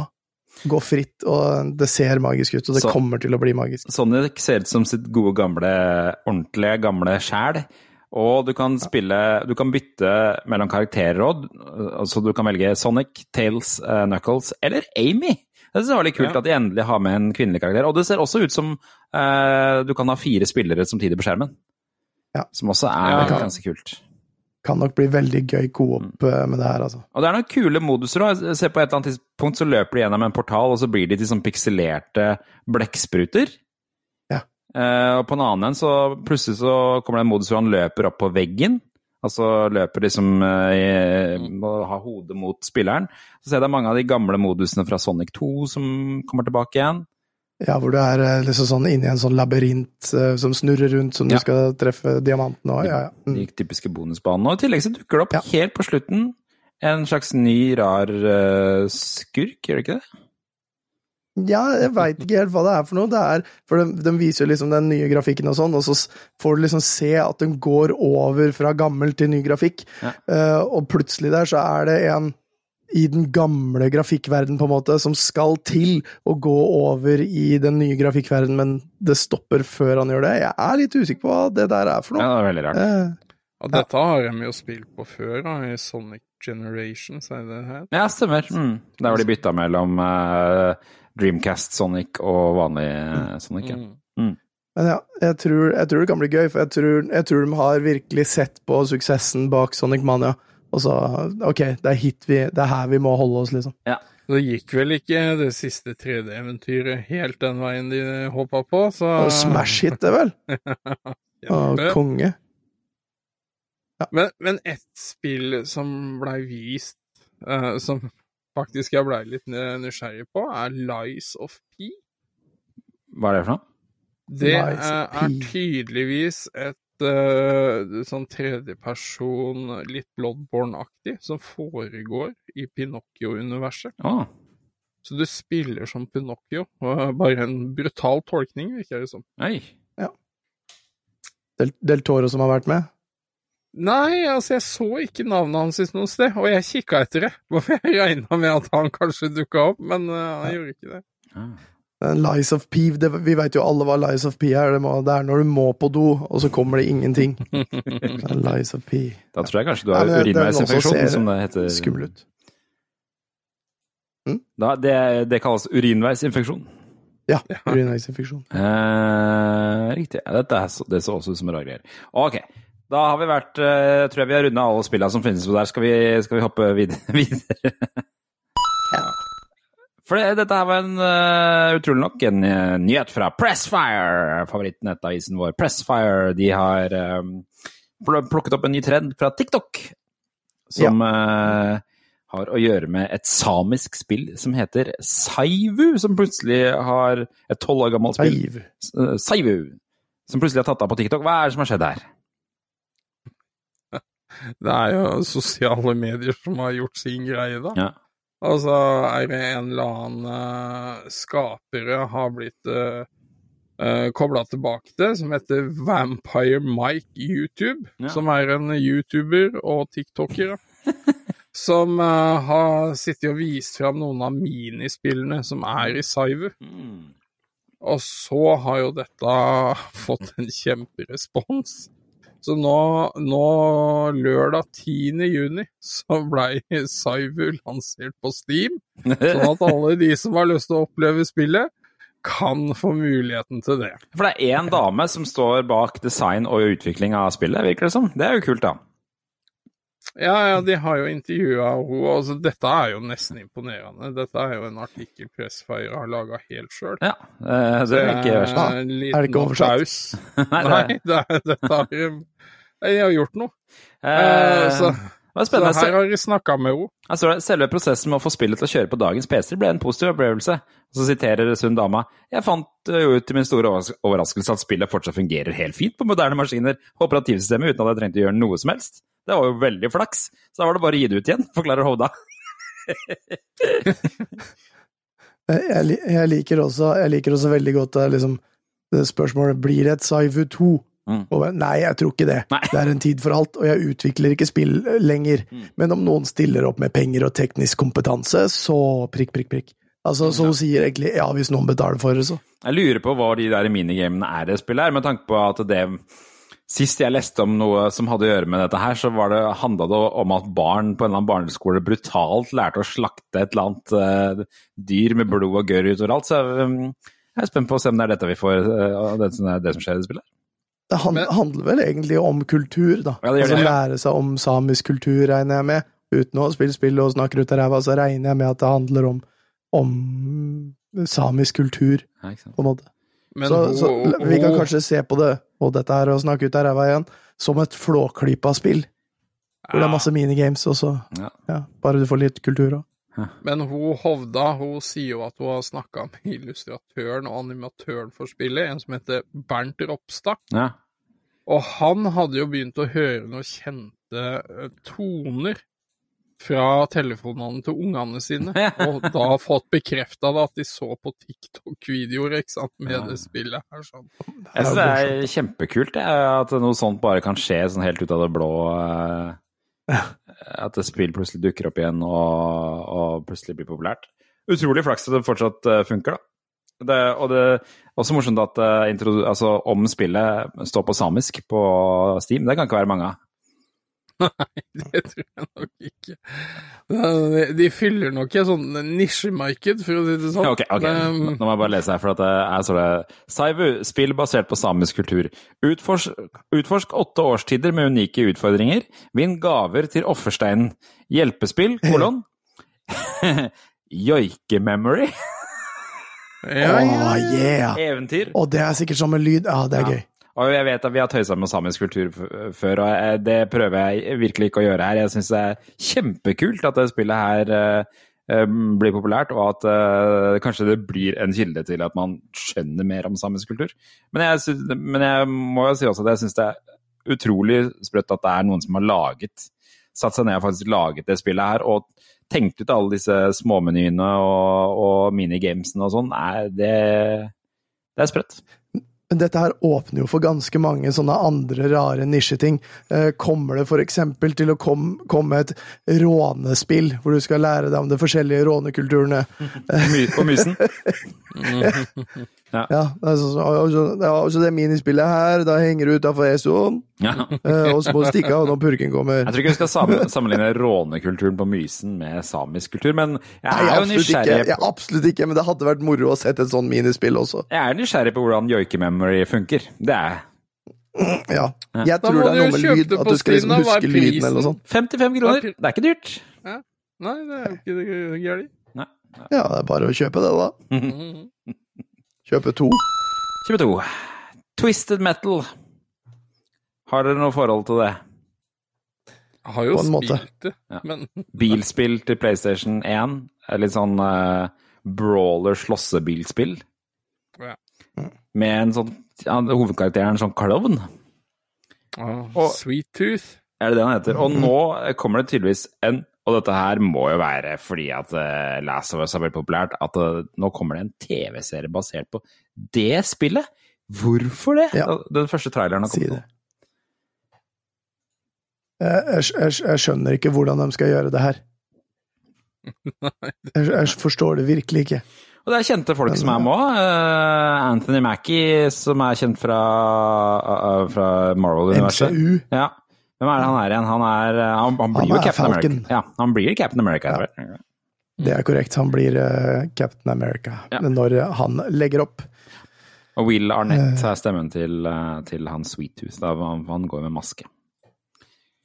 Gå fritt, og det ser magisk ut, og det Så- kommer til å bli magisk. Sonic ser ut som sitt gode, gamle, ordentlige, gamle sjæl. Og du kan spille Du kan bytte mellom karakterer òg. Altså, du kan velge Sonic, Tails, uh, Knuckles eller Amy. Det synes jeg var litt kult Ja. at de endelig har med en kvinnelig karakter. Og det ser også ut som uh, du kan ha fire spillere samtidig på skjermen. Ja. Som også er Ja, ganske kult. Kan nok bli veldig gøy co-op eh, med det her, altså. Og det er noen kule moduser òg. Jeg ser På et eller annet tidspunkt så løper de gjennom en portal, og så blir de til sånn pikselerte blekkspruter. Eh, og på en annen en så plutselig så kommer det en modus hvor han løper opp på veggen. Altså løper liksom uh, i- og har hodet mot spilleren. Så ser jeg det er mange av de gamle modusene fra Sonic 2 som kommer tilbake igjen. Ja, hvor du er eh, liksom sånn inni en sånn labyrint uh, som snurrer rundt, som Ja. du skal treffe diamanten og ja, ja. Mm. De typiske bonusbanene. Og i tillegg så dukker det opp Ja. helt på slutten en slags ny, rar skurk, gjør det ikke det? Ja, jeg veit ikke helt hva det er for noe. Det er, for de, de viser jo liksom den nye grafikken og sånn, og så får du liksom se at den går over fra gammel til ny grafikk. Ja. Uh, og plutselig der så er det en i den gamle grafikkverden på en måte, som skal til å gå over i den nye grafikkverden, men det stopper før han gjør det. Jeg er litt usikker på hva det der er for noe. Ja, det er veldig rart. Uh, Og dette har de jo spilt på før, da, i Sonic Generations, er det her? Ja, stemmer. Mm. Der hvor de bytta mellom uh, Dreamcast Sonic og vanlig eh, Sonic. Ja. Mm. Men ja, jeg tror, jeg tror det kan bli gøy, for jeg tror, jeg tror de har virkelig sett på suksessen bak Sonic Mania. Og så OK, det er hit vi Det er her vi må holde oss, liksom. Det gikk vel ikke det siste 3D-eventyret helt den veien de håpa på, så Og Smash hit, det vel? Og Kjempe. Konge. Men, men ett spill som blei vist, uh, som faktisk jeg blei litt nysgjerrig på, er Lies of P. Hva er det for noe? Det uh, er tydeligvis et uh, sånn tredjeperson, litt Bloodborne-aktig, som foregår i Pinocchio-universet. Ah. Så du spiller som Pinocchio, bare en brutal tolkning, virker det som. oi. Del, Del Toro som har vært med. Nei, altså, jeg så ikke navnet hans noe sted, og jeg kikka etter det. Hvorfor jeg regna med at han kanskje dukka opp, men uh, han gjorde ikke det. Ah. Eh, Lies of P, det, vi veit jo alle hva Lies of P er. Det, må, det er når du må på do, og så kommer det ingenting. Lies of P. Da tror jeg kanskje du har urinveisinfeksjon, også som det heter. Skummel ut. Da, det, det kalles urinveisinfeksjon. Ja, urinveisinfeksjon. Eh, riktig. Dette er, så- det så også ut som rare greier. Ok. Da har vi vært uh, Tror jeg vi har runda alle spillene som finnes på der. Skal vi, skal vi hoppe videre? videre? For det, dette her var en, uh, utrolig nok en uh, nyhet fra Pressfire, favorittnettavisen vår. Pressfire de har um, pl- plukket opp en ny trend fra TikTok, som eh, har å gjøre med et samisk spill som heter Saivu, som plutselig har et tolv år gammelt spill. Saiv. Eh, Saivu, som plutselig har tatt av på TikTok. Hva er det som har skjedd her? Det er jo sosiale medier som har gjort sin greie, da. Ja. Altså, er det en eller annen uh, skapere har blitt uh, kobla tilbake til, som heter Vampire Mike YouTube, Ja. som er en YouTuber og TikToker. som uh, har sittet og vist fram noen av minispillene som er i Saivu. Og så har jo dette fått en kjemperespons. Så nå, nå lørdag 10. juni så blei Saivu lansert på Steam. Sånn at alle de som har lyst til å oppleve spillet, kan få muligheten til det. For det er én dame som står bak design og utvikling av spillet, virker det som. Det er jo kult, da. Ja, ja, de har jo intervjua henne. Altså, dette er jo nesten imponerende. Dette er jo en artikkel Pressfire har laga helt sjøl. Ja, eh, det er ikke verst. da. En Er det ikke oversatt? Nei, det Nei, det er, dette har de har gjort noe. Eh, Eh, så, så spennende. her har vi snakka med henne. Selve prosessen med å få spillet til å kjøre på dagens PC ble en positiv opplevelse. Så siterer Sund dama Jeg fant eh, jo ut til min store overraskelse at spillet fortsatt fungerer helt fint på moderne maskiner og operativsystemet uten at jeg trengte å gjøre noe som helst. Det var jo veldig flaks. Så da var det bare å gi det ut igjen, forklarer Hovda. Jeg, jeg, li- jeg, liker også, jeg liker også veldig godt det, liksom, spørsmålet blir det et Saivu 2. Mm. Og, nei, jeg tror ikke det. Nei. Det er en tid for alt, og jeg utvikler ikke spill lenger. Mm. Men om noen stiller opp med penger og teknisk kompetanse, så prikk, prikk, prikk. Altså, Så hun sier egentlig ja, hvis noen betaler for det, så. Jeg lurer på hva de der minigamene er i det spillet her, med tanke på at det Sist jeg leste om noe som hadde å gjøre med dette her, så var det, handla det om at barn på en eller annen barneskole brutalt lærte å slakte et eller annet uh, dyr med blod og gørr utoveralt. Så um, jeg er spent på å se om det er dette vi får, uh, det, som er det som skjer i det spillet. Det han, Men- handler vel egentlig om kultur, da. Ja, det gjør altså, det, ja. Lære seg om samisk kultur, regner jeg med. Uten å spille spill og snakke ut av ræva, så regner jeg med at det handler om, om samisk kultur, Ja, på en måte. Men så, så vi kan kanskje se på det, og dette her å snakke ut av ræva igjen, som et flåklypa spill. Hvor det er masse minigames, og så Ja. ja, bare du får litt kultur òg. Men hun Hovda hun sier jo at hun har snakka med illustratøren og animatøren for spillet, en som heter Bernt Ropstad. Ja. Og han hadde jo begynt å høre noen kjente eh, toner fra telefonene til ungene sine, og da fått bekrefta at de så på TikTok-videoer ikke sant, med det spillet her. sånn. Jeg synes det er kjempekult at noe sånt bare kan skje sånn helt ut av det blå. eh. At et spill plutselig dukker opp igjen og, og plutselig blir populært. Utrolig flaks at det fortsatt eh, funker, da. Det, og det er også morsomt at uh, altså, om spillet står på samisk på Steam, det kan ikke være mange av. Nei, Det tror jeg nok ikke. De, de fyller nok et sånn nisjemarked, for å si det sånn. Ok, ok. Nå må jeg bare lese her, for at det er så det Saivu, spill basert på samisk kultur. Utforsk, utforsk åtte årstider med unike utfordringer. Vinn gaver til offersteinen. Hjelpespill, kolon. Joike-memory. ja, ja. Åh, yeah! Eventyr. Og det er sikkert som en lyd. Ja, det er Ja. gøy. Og jeg vet at vi har tøysa med samisk kultur før, og det prøver jeg virkelig ikke å gjøre her. Jeg syns det er kjempekult at det spillet her eh, eh, blir populært, og at uh, kanskje det blir en kilde til at man skjønner mer om samisk kultur. Men jeg, synes, men jeg må jo si også at jeg syns det er utrolig sprøtt at det er noen som har laget Satt seg ned og faktisk laget det spillet her, og tenkt ut alle disse småmenyene og, og minigamesene og sånn. Nei, det, det er sprøtt. Men dette her åpner jo for ganske mange sånne andre rare nisjeting. Eh, kommer det eksempel til å kom, komme et rånespill, hvor du skal lære deg om de forskjellige rånekulturene? På mysen. Ja, ja altså, altså, det er minispillet her, da henger du utafor Eson, Ja. eh, og så må du stikke av når purken kommer. Jeg tror ikke vi skal sam- sammenligne rånekulturen på Mysen med samisk kultur, men jeg Nei, er jo nysgjerrig ikke, jeg, absolutt ikke, men det hadde vært moro å sett et sånt minispill også. jeg er nysgjerrig på hvordan joikememory funker. Det er Ja. Jeg Da tror må det er du noe med kjøpe lyd, det at på du skal liksom huske lyden eller noe sånt. 55 kroner. Det er ikke dyrt. Nei, det er jo ikke det gærent. Nei. Ja, det er bare å kjøpe det, da. Mhm. Kjøpe to. Twisted Metal. Har dere noe forhold til det? Jeg har jo spilt det, Ja. men Bilspill til PlayStation 1? Er litt sånn uh, brawler slåssebilspill? Ja. Med en sånn ja, Hovedkarakteren en sånn klovn? Oh, Sweet Tooth. Er det det han heter? Og nå kommer det tydeligvis en Og dette her må jo være fordi at uh, Last of Us har blitt populært, at uh, nå kommer det en TV-serie basert på det spillet. Hvorfor det? Ja. Den første traileren har Si kommet det. nå. Jeg, jeg, jeg, skjønner ikke hvordan de skal gjøre det her. Jeg, jeg forstår det virkelig ikke. Og det er kjente folk som er med òg. Anthony Mackie, som er kjent fra, uh, fra Marvel-universet. MCU. Ja. Hvem er det han er igjen? Han, er, uh, han, han blir Han jo er Captain Falcon. America. Ja, han blir Captain America. Ja. etter hvert. Det er korrekt. Han blir uh, Captain America Ja. når han legger opp. Og Will Arnett er stemmen til, uh, til han Sweet Tooth. Da. Han, går med maske.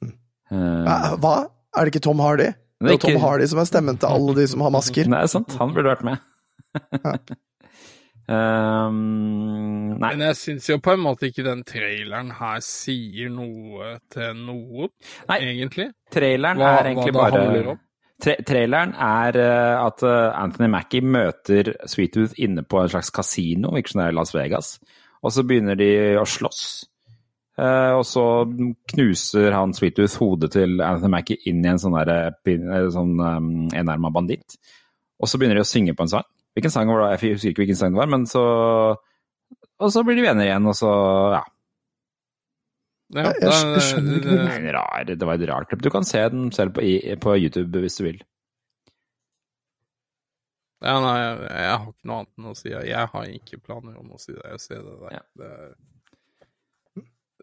Uh, Eh, Hva? Er det ikke Tom Hardy? Det Det er ikke... Tom Hardy som er stemmen til alle de som har masker. Det er sant, han burde vært med. um, nei, Men jeg syns jo på en måte ikke den traileren her sier noe til noe, Nei. egentlig. traileren Hva, er hva egentlig det bare om. Tra traileren er uh, at eh, Anthony Mackie møter Sweet Tooth inne på en slags kasino, ikke sånn det er Las Vegas. Og så begynner de å slåss. Uh, og så knuser han Sweet Tooth hodet til Anthony Mackie inn i en sånn, der, sånn um, enarma banditt. Og så begynner de å synge på en sang. Hvilken sang var det? Jeg husker ikke hvilken sang det var, men så Og så blir de venner igjen, og så Ja. Ja, Jeg- jeg da- skjønner ikke Det, det- rar, det var et rart klipp. Du kan se den selv på, på YouTube hvis du vil. Ja, nei, jeg, jeg har ikke noe annet enn å si. Jeg har ikke planer om å si det. Jeg ser det der. Ja. Det,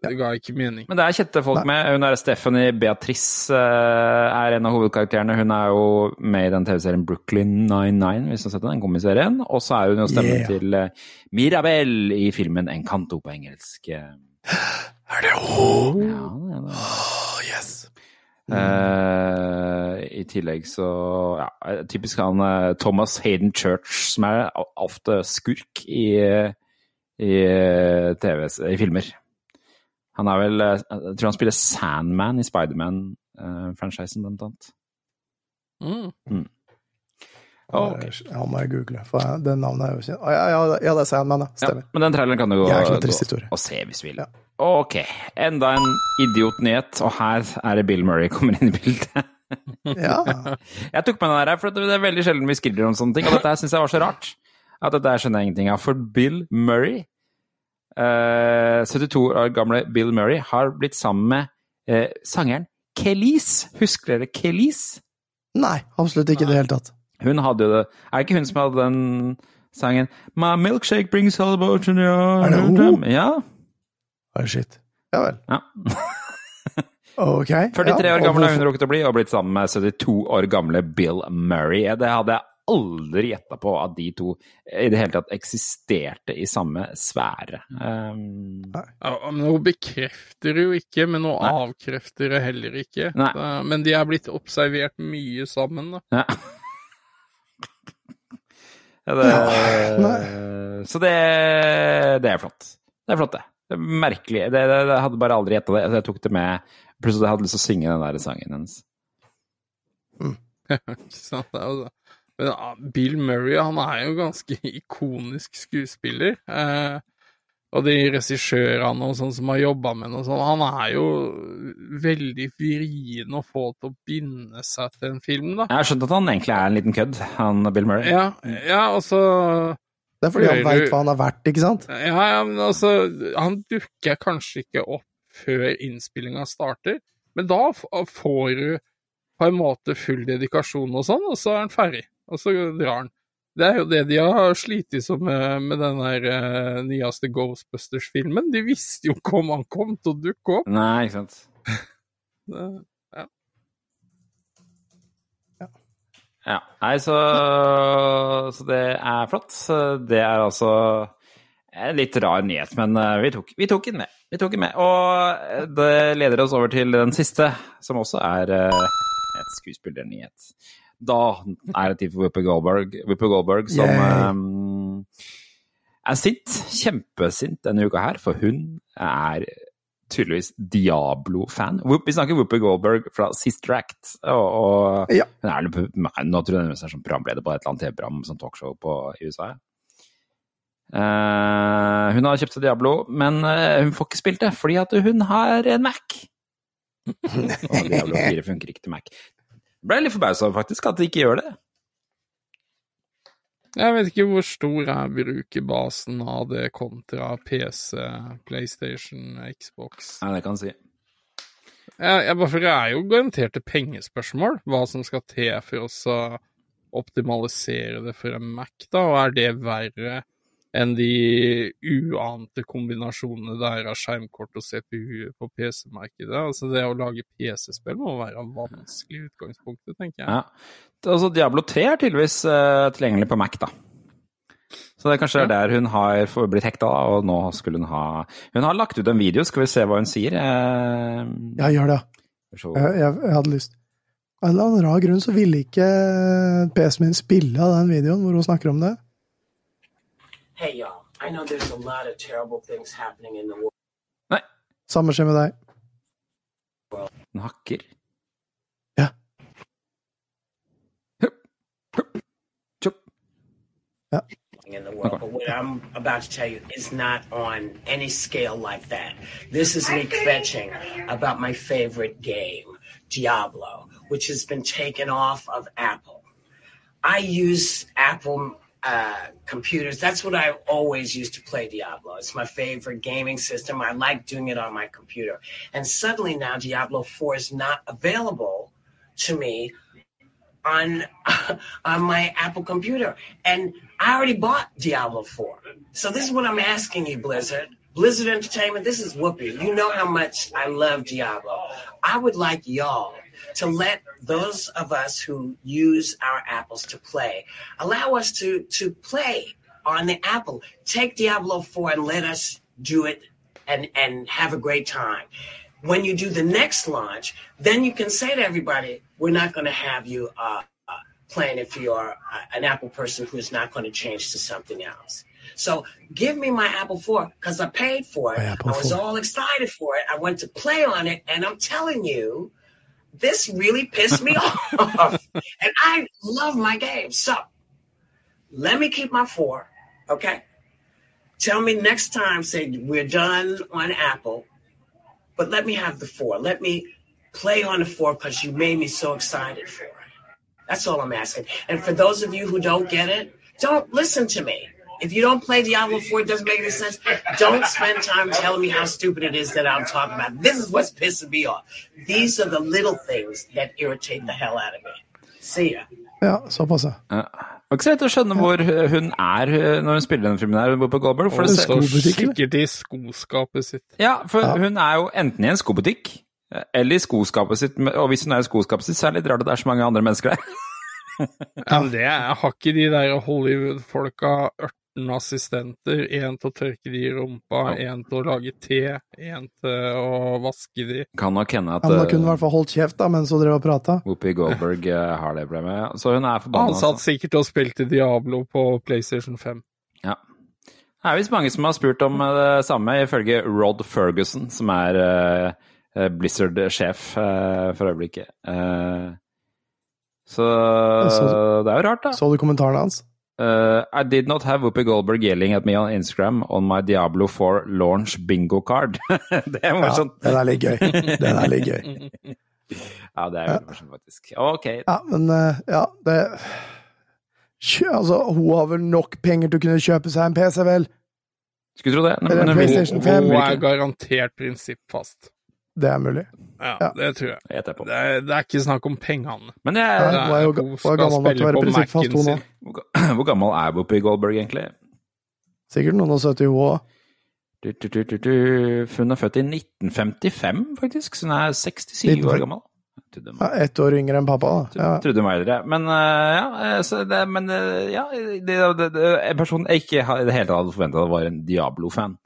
det ga ikke mening. Men det er kjente folk med. Hun er Stephanie Beatrice eh, er en av hovedkarakterene. Hun er jo med i den TV-serien Brooklyn 99, hvis du har sett den, den komiserien. Og så er hun jo stemmen Yeah. til eh, Mirabel i filmen Encanto på engelsk. Eh, Er det hun? Ja, det er det. Oh, yes! Eh, I tillegg så ja, typisk han Thomas Hayden Church, som er ofte skurk i, i TV, i filmer. Han er vel eh, Jeg tror han spiller Sandman i Spiderman-franchisen, blant annet. Mm. Ok. Ja, må jeg google, for det navnet er jo kjent. Ja, ja, ja, det er Sandman, ja. Ja, men den traileren kan du gå, gå og se hvis du vil. Ja. Ok, enda en idiotnyhet, og her er det Bill Murray kommer inn i bildet. Ja. Jeg tok med den her, for det er veldig sjelden vi skriver om sånne ting, og dette syns jeg var så rart. At dette skjønner jeg ingenting av. For Bill Murray, eh, 72 år gamle Bill Murray, har blitt sammen med eh, sangeren Kelis. Husker dere Kelis? Nei, absolutt ikke i det hele tatt. Hun hadde jo det Er det ikke hun som hadde den sangen My milkshake brings all celebration Er det hun? Ja. Oh, shit. Ja vel. ja. Ok. 43 ja, år gammel har hun rukket å bli, og blitt sammen med 72 år gamle Bill Murray. Det hadde jeg aldri gjetta på at de to i det hele tatt eksisterte i samme sfære. Um, Ja, men Hun bekrefter det jo ikke, men hun Nei. avkrefter det heller ikke. Nei. Men de er blitt observert mye sammen, da. ja. ja, det, så det, det er flott. Det er flott, det. det er merkelig. Det, det, jeg hadde bare aldri gjetta det. så Jeg tok det med. Plutselig hadde jeg lyst til å synge den der sangen hennes. Ikke sant? Det er jo det. Men ja, Bill Murray han er jo ganske ikonisk skuespiller. Eh, og de regissørene og sånn som har jobba med ham, og sånn, han er jo veldig vrien å få til å binde seg til en film, da. Jeg har skjønt at han egentlig er en liten kødd, han Bill Murray. Ja, ja så... Det er fordi han veit hva han har vært, ikke sant? Ja, ja, men altså Han dukker kanskje ikke opp før innspillinga starter, men da får du på en måte full dedikasjon og sånn, og så er han ferdig. Og så drar han. Det er jo det de har slitt som med, med den der eh, nyeste Ghostbusters-filmen. De visste jo ikke om han kom til å dukke opp. Nei, ikke sant. Det- Ja. Nei, så, så det er flott. Det er altså en litt rar nyhet, men eh, vi tok, vi tok den med. Vi tok den med. Og det leder oss over til den siste, som også er eh, et skuespillernyhet. Da er det tid for Whoopi Goldberg, Whoopi Goldberg som eh, er sint. Kjempesint denne uka her, for hun er tydeligvis Diablo-fan. Vi snakker Whoopi Goldberg fra Sister Act. Og, og Ja. hun er, nå tror jeg hun er som programleder på et eller annet TV-program, som talkshow på, i USA. Uh, hun har kjøpt seg Diablo, men uh, hun får ikke spilt det fordi at hun har en Mac. og Diablo 4 funker ikke til Mac. Ble litt forbausa faktisk at de ikke gjør det. Jeg vet ikke hvor stor er brukerbasen av det kontra PC, PlayStation, Xbox. Nei, det kan jeg si. Jeg, jeg bare, for det er jo garanterte pengespørsmål, hva som skal til for oss å optimalisere det for en Mac, da, og er det verre enn de uante kombinasjonene der av skjermkort og CPU på PC-markedet? Altså det å lage PC-spill må være vanskelig i utgangspunktet, tenker jeg. Ja. Altså, Diablo 3 er tydeligvis uh, tilgjengelig på Mac, da. Så det er kanskje der hun har blitt hekta, og nå skulle hun ha Hun har lagt ut en video, skal vi se hva hun sier? Uh, Ja, gjør det. Jeg, jeg, jeg hadde lyst. Av en eller annen rar grunn så ville ikke PC-en min spille av den videoen hvor hun snakker om det. Hey, y'all. I know there's a lot of terrible things happening in the world. Nei, Samme skjer med deg. hun hakker. Ja. Hup, hup, chup. in the world. But what I'm about to tell you is not on any scale like that. This is me fetching about my favorite game, Diablo, which has been taken off of Apple. I use Apple uh, computers. That's what I always used to play Diablo. It's my favorite gaming system. I like doing it on my computer. And suddenly now Diablo 4 is not available to me on on my Apple computer. And I already bought Diablo 4. So this is what I'm asking you, Blizzard. Blizzard Entertainment, this is Whoopi. You know how much I love Diablo. I would like y'all to let those of us who use our apples to play allow us to to play on the Apple. Take Diablo 4 and let us do it and and have a great time. When you do the next launch, then you can say to everybody, "We're not going to have you uh, uh, playing it for your uh, an Apple person who is not going to change to something else." So give me my Apple 4 because I paid for it. I was 4. all excited for it. I went to play on it, and I'm telling you, this really pissed me off. And I love my game. So let me keep my four, okay? Tell me next time, say we're done on Apple, but let me have the four. Let me play on the four because you made me so excited for it. That's all I'm asking. And for those of you who don't get it, don't listen to me. If you don't play Diablo 4, it doesn't make any sense. Don't spend time telling me how stupid it is that I'm talking about. This is what's pissing me off. These are the little things that irritate the hell out of me. See ya. Ja, såpass, ja. Det var ikke så lett å skjønne hvor hun er uh, når hun spiller denne filmen. her, på Goldberg. For det står sikkert i skoskapet sitt. ja, for Ja. hun er jo enten i en skobutikk eh, eller i skoskapet sitt. Og hvis hun er i skoskapet sitt, så er det litt rart at det er så mange andre mennesker der. Ja, men det er, har ikke de der Hollywood-folka 18 assistenter? Én til å tørke de i rumpa, én til å lage te, én til å vaske de. Kan nok hende at Ja, eh, kunne i hvert fall holdt kjeft da, mens hun drev og prata. Whoopi Goldberg eh, har det problemet. Så hun er forbanna. Han satt altså. sikkert og spilte Diablo på PlayStation 5. Ja. Det er visst mange som har spurt om eh, det samme, ifølge Rod Ferguson, som er Blizzard-sjef for øyeblikket. Eh, så Så- det er jo rart, da. Så du kommentarene hans? Uh, I did not have Whoopi Goldberg yelling at me on Instagram on my Diablo 4 launch bingo card. det er Ja, sånn. den er litt gøy. Den er litt gøy. Ja, det er veldig morsomt, faktisk. Ok. Ja, men uh, ja, det Altså, hun har vel nok penger til å kunne kjøpe seg en PC, vel? Skulle tro det. Nei, Men, en men, 5. Hun 5. er garantert prinsippfast. Det er mulig. Ja, Ja. det tror jeg. jeg. Det er, det er ikke snakk om pengene. Men jeg, Nei, det er jo skal gammel å spille være på prinsippfast, Mac-en sin. hvor hvor gammel er Whoopi Goldberg egentlig? Sikkert noen og 70, hun òg. Du, du, du, du, du. Hun er født i 1955, faktisk, så hun er 67 år gammel. Ja, ett år yngre enn pappa, da. Ja. trodde meg eldre. Men eh, ja, eh, så det, men, eh, ja det, det, det, en person jeg ikke har- i det hele tatt hadde forventa var en Diablo-fan.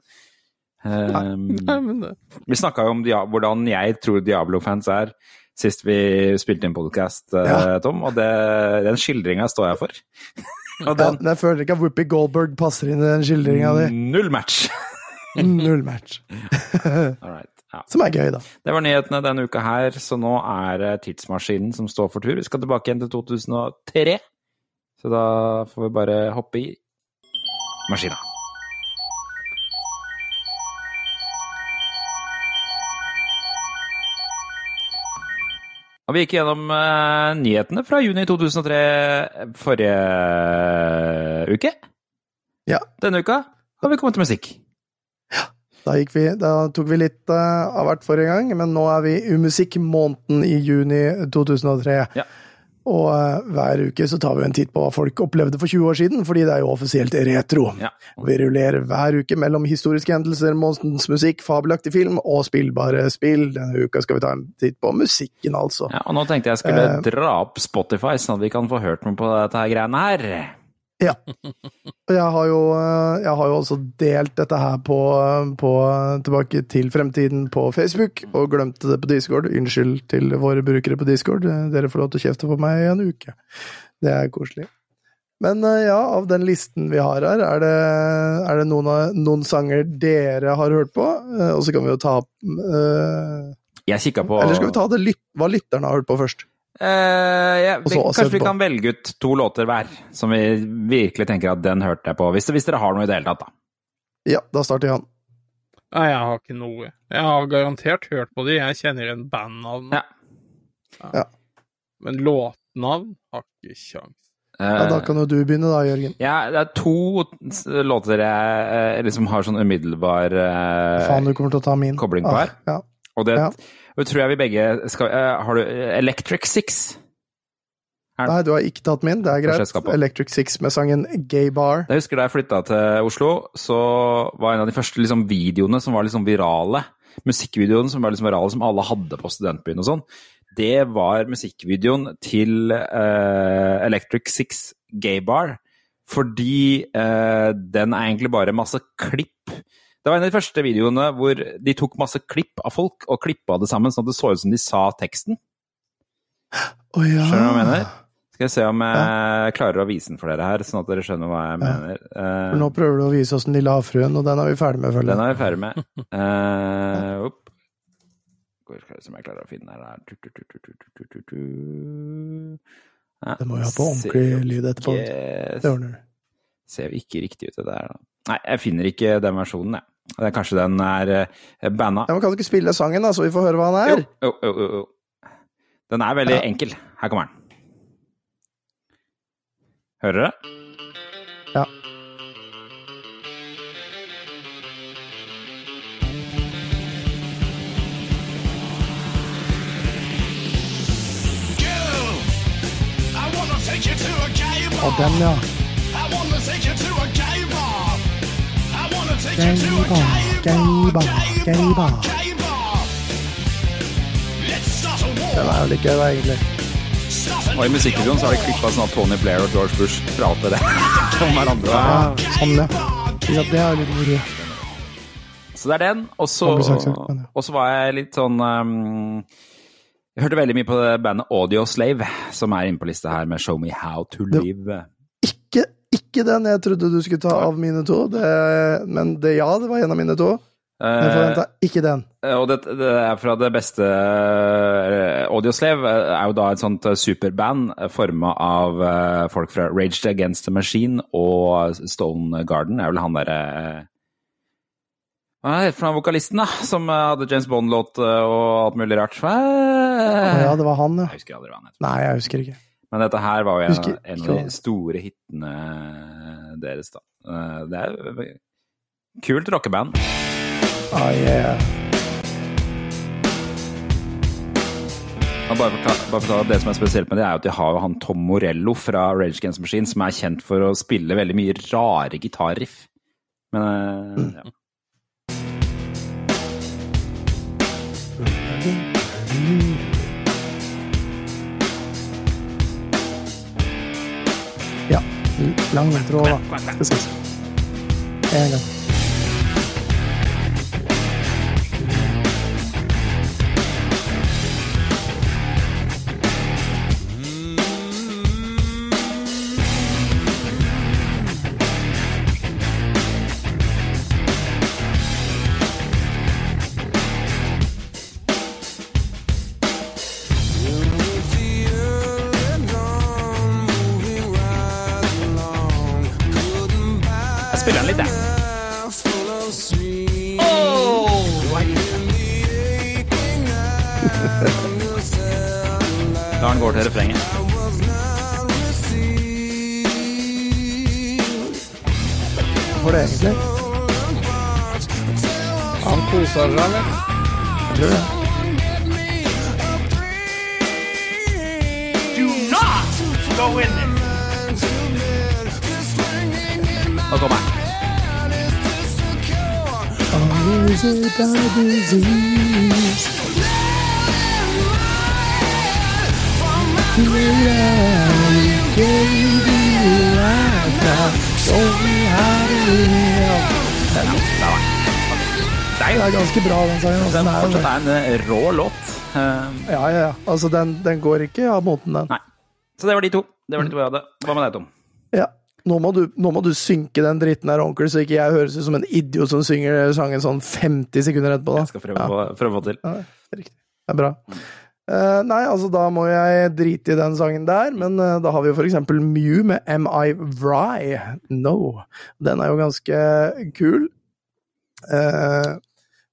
Um, Nei, men det. Vi snakka jo om hvordan jeg tror Diablo-fans er sist vi spilte inn podkast, Ja. Tom, og det, den skildringa står jeg for. og Ja, den men jeg føler ikke at Whoopi Goldberg passer inn i den skildringa di. Null match! Null match. All right. Ja. Som er gøy, da. Det var nyhetene denne uka her, så nå er det tidsmaskinen som står for tur. Vi skal tilbake igjen til 2003, så da får vi bare hoppe i maskina. Og vi gikk gjennom uh, nyhetene fra juni 2003 forrige uke. Ja. Denne uka har vi kommet til musikk. Da, gikk vi, da tok vi litt uh, av hvert forrige gang, men nå er vi i musikkmåneden i juni 2003. Ja. Og eh, hver uke så tar vi en titt på hva folk opplevde for 20 år siden, fordi det er jo offisielt retro. Ja. Vi rullerer hver uke mellom historiske hendelser, månedens musikk, fabelaktig film og spillbare spill. Denne uka skal vi ta en titt på musikken, altså. Ja, og nå tenkte jeg skulle Eh. dra opp Spotify, sånn at vi kan få hørt noe på dette her greiene her. Ja. Jeg har jo, eh, jeg har jo også delt dette her på, på Tilbake til fremtiden på Facebook, og glemte det på Discord. Unnskyld til våre brukere på Discord. Dere får lov til å kjefte på meg i en uke. Det er koselig. Men eh, ja, av den listen vi har her, er det, er det noen, av- noen sanger dere har hørt på? Eh, Og så kan vi jo ta opp uh, Jeg kikka på Eller skal vi ta det lyt, hva lytterne har hørt på først? Eh, ja, vi, også Kanskje vi kan velge ut to låter hver, som vi virkelig tenker at den hørte jeg på. Hvis, hvis dere har noe i det hele tatt, da. Ja, da starter Jan. Nei, jeg har ikke noe. Jeg har garantert hørt på de. Jeg kjenner igjen bandnavn. Ja. Ja. Men låtnavn har ikke kjangs. Ja, da kan jo du begynne da, Jørgen. Ja, det er to låter jeg eh, liksom har sånn umiddelbar uh, Faen, du kommer til å ta min. kobling på Ah, her. Ja. Og det Ja. Og tror jeg vi begge skal eh, Har du eh, Electric Six? Er- Nei, du har ikke tatt min. Det er jeg greit. Electric Six med sangen Gay Bar. Jeg husker da jeg flytta til Oslo, så var en av de første liksom, videoene som var liksom virale, musikkvideoene som var liksom virale, som alle hadde på studentbyen og sånn, det var musikkvideoen til uh, Electric Six Gay Bar. Fordi uh, den er egentlig bare masse klipp. Det var en av de første videoene hvor de tok masse klipp av folk og klippa det sammen, sånn at det så ut som de sa teksten. Oh, ja. Skjønner du hva jeg mener? Skal jeg se om jeg klarer å vise den for dere her, sånn at dere skjønner hva jeg mener. Uh, nå prøver du å vise oss den lille havfruen, og den er vi ferdig med, føler Den er vi ferdig med. Uh, opp. Skal vi se om jeg klarer å finne den her. Tu, tu, tu. Ja, det må jo ha på ordentlig lyd etterpå. Yes. Det ordner du. Ser jo ikke riktig ut, det der. da. Nei, jeg finner ikke den versjonen, jeg. Det er Kanskje den er eh, banna. Ja, kan du ikke spille sangen, da, så vi får høre hva han er? Jo, jo, jo. jo. Den er veldig ja. enkel. Her kommer den. Hører du det? Ja. Og den, ja. Gaybar, gaybar. Den er jo litt gøy, da, egentlig. Og i musikkvideoen så har de klippa sånn at Tony Blair og George Bush prater det om hverandre. Ja, sånn, ja. Ikke det er litt moro. Så det er den. Og så, ja. var jeg litt sånn um, Jeg hørte veldig mye på det bandet Audio Slave, som er inne på lista her med Show Me How To Live. Ikke, den jeg trodde du skulle ta av mine to, det, men det, ja, det var en av mine to. Men Eh, forventa ikke den. og det, det er fra det beste Audioslave er jo da et sånt eh, superband forma av eh, folk fra Raged Against the Machine og Stone Garden. er vel han derre Hva er det for vokalisten, da? Som eh, hadde James Bond-låt eh, og alt mulig rart. Hva? Ja, det var han, ja. Jeg husker aldri hva han het. Nei, jeg husker ikke. Men dette her var jo en, Husker en av de store hitene deres, da. Eh, Det er kult rockeband. Ah, yeah. Bare bare ta, bare for ta, Det som er spesielt med det, er at de har jo han Tom Morello fra Rage Against Machine, som er kjent for å spille veldig mye rare gitarriff. Men eh, ja. Lang intro, da. Precis. En gang. Da han går til refrenget. Hvorfor det, egentlig? Han koser seg, eller? Jeg tror det. Do not go in there. Nå kommer jeg. Is it a disease? Det er ganske bra, den sangen. Altså, Den er, fortsatt er en eh, rå låt. Ja, ja, ja. Altså, den, den går ikke av moten, den. Nei. Så det var de to. Det var de to jeg hadde. Hva med deg, Tom? Ja. Nå må, du, nå må du synke den dritten her ordentlig, så ikke jeg høres ut som en idiot som synger sangen sånn 50 sekunder etterpå. Da. Jeg skal prøve, Ja. å- prøve å få til. Ja, det er riktig. Det er bra. Eh, nei, altså da må jeg drite i den sangen der, men uh, da har vi jo for eksempel Mew med M.I. Vry? No. Den er jo ganske kul. Uh,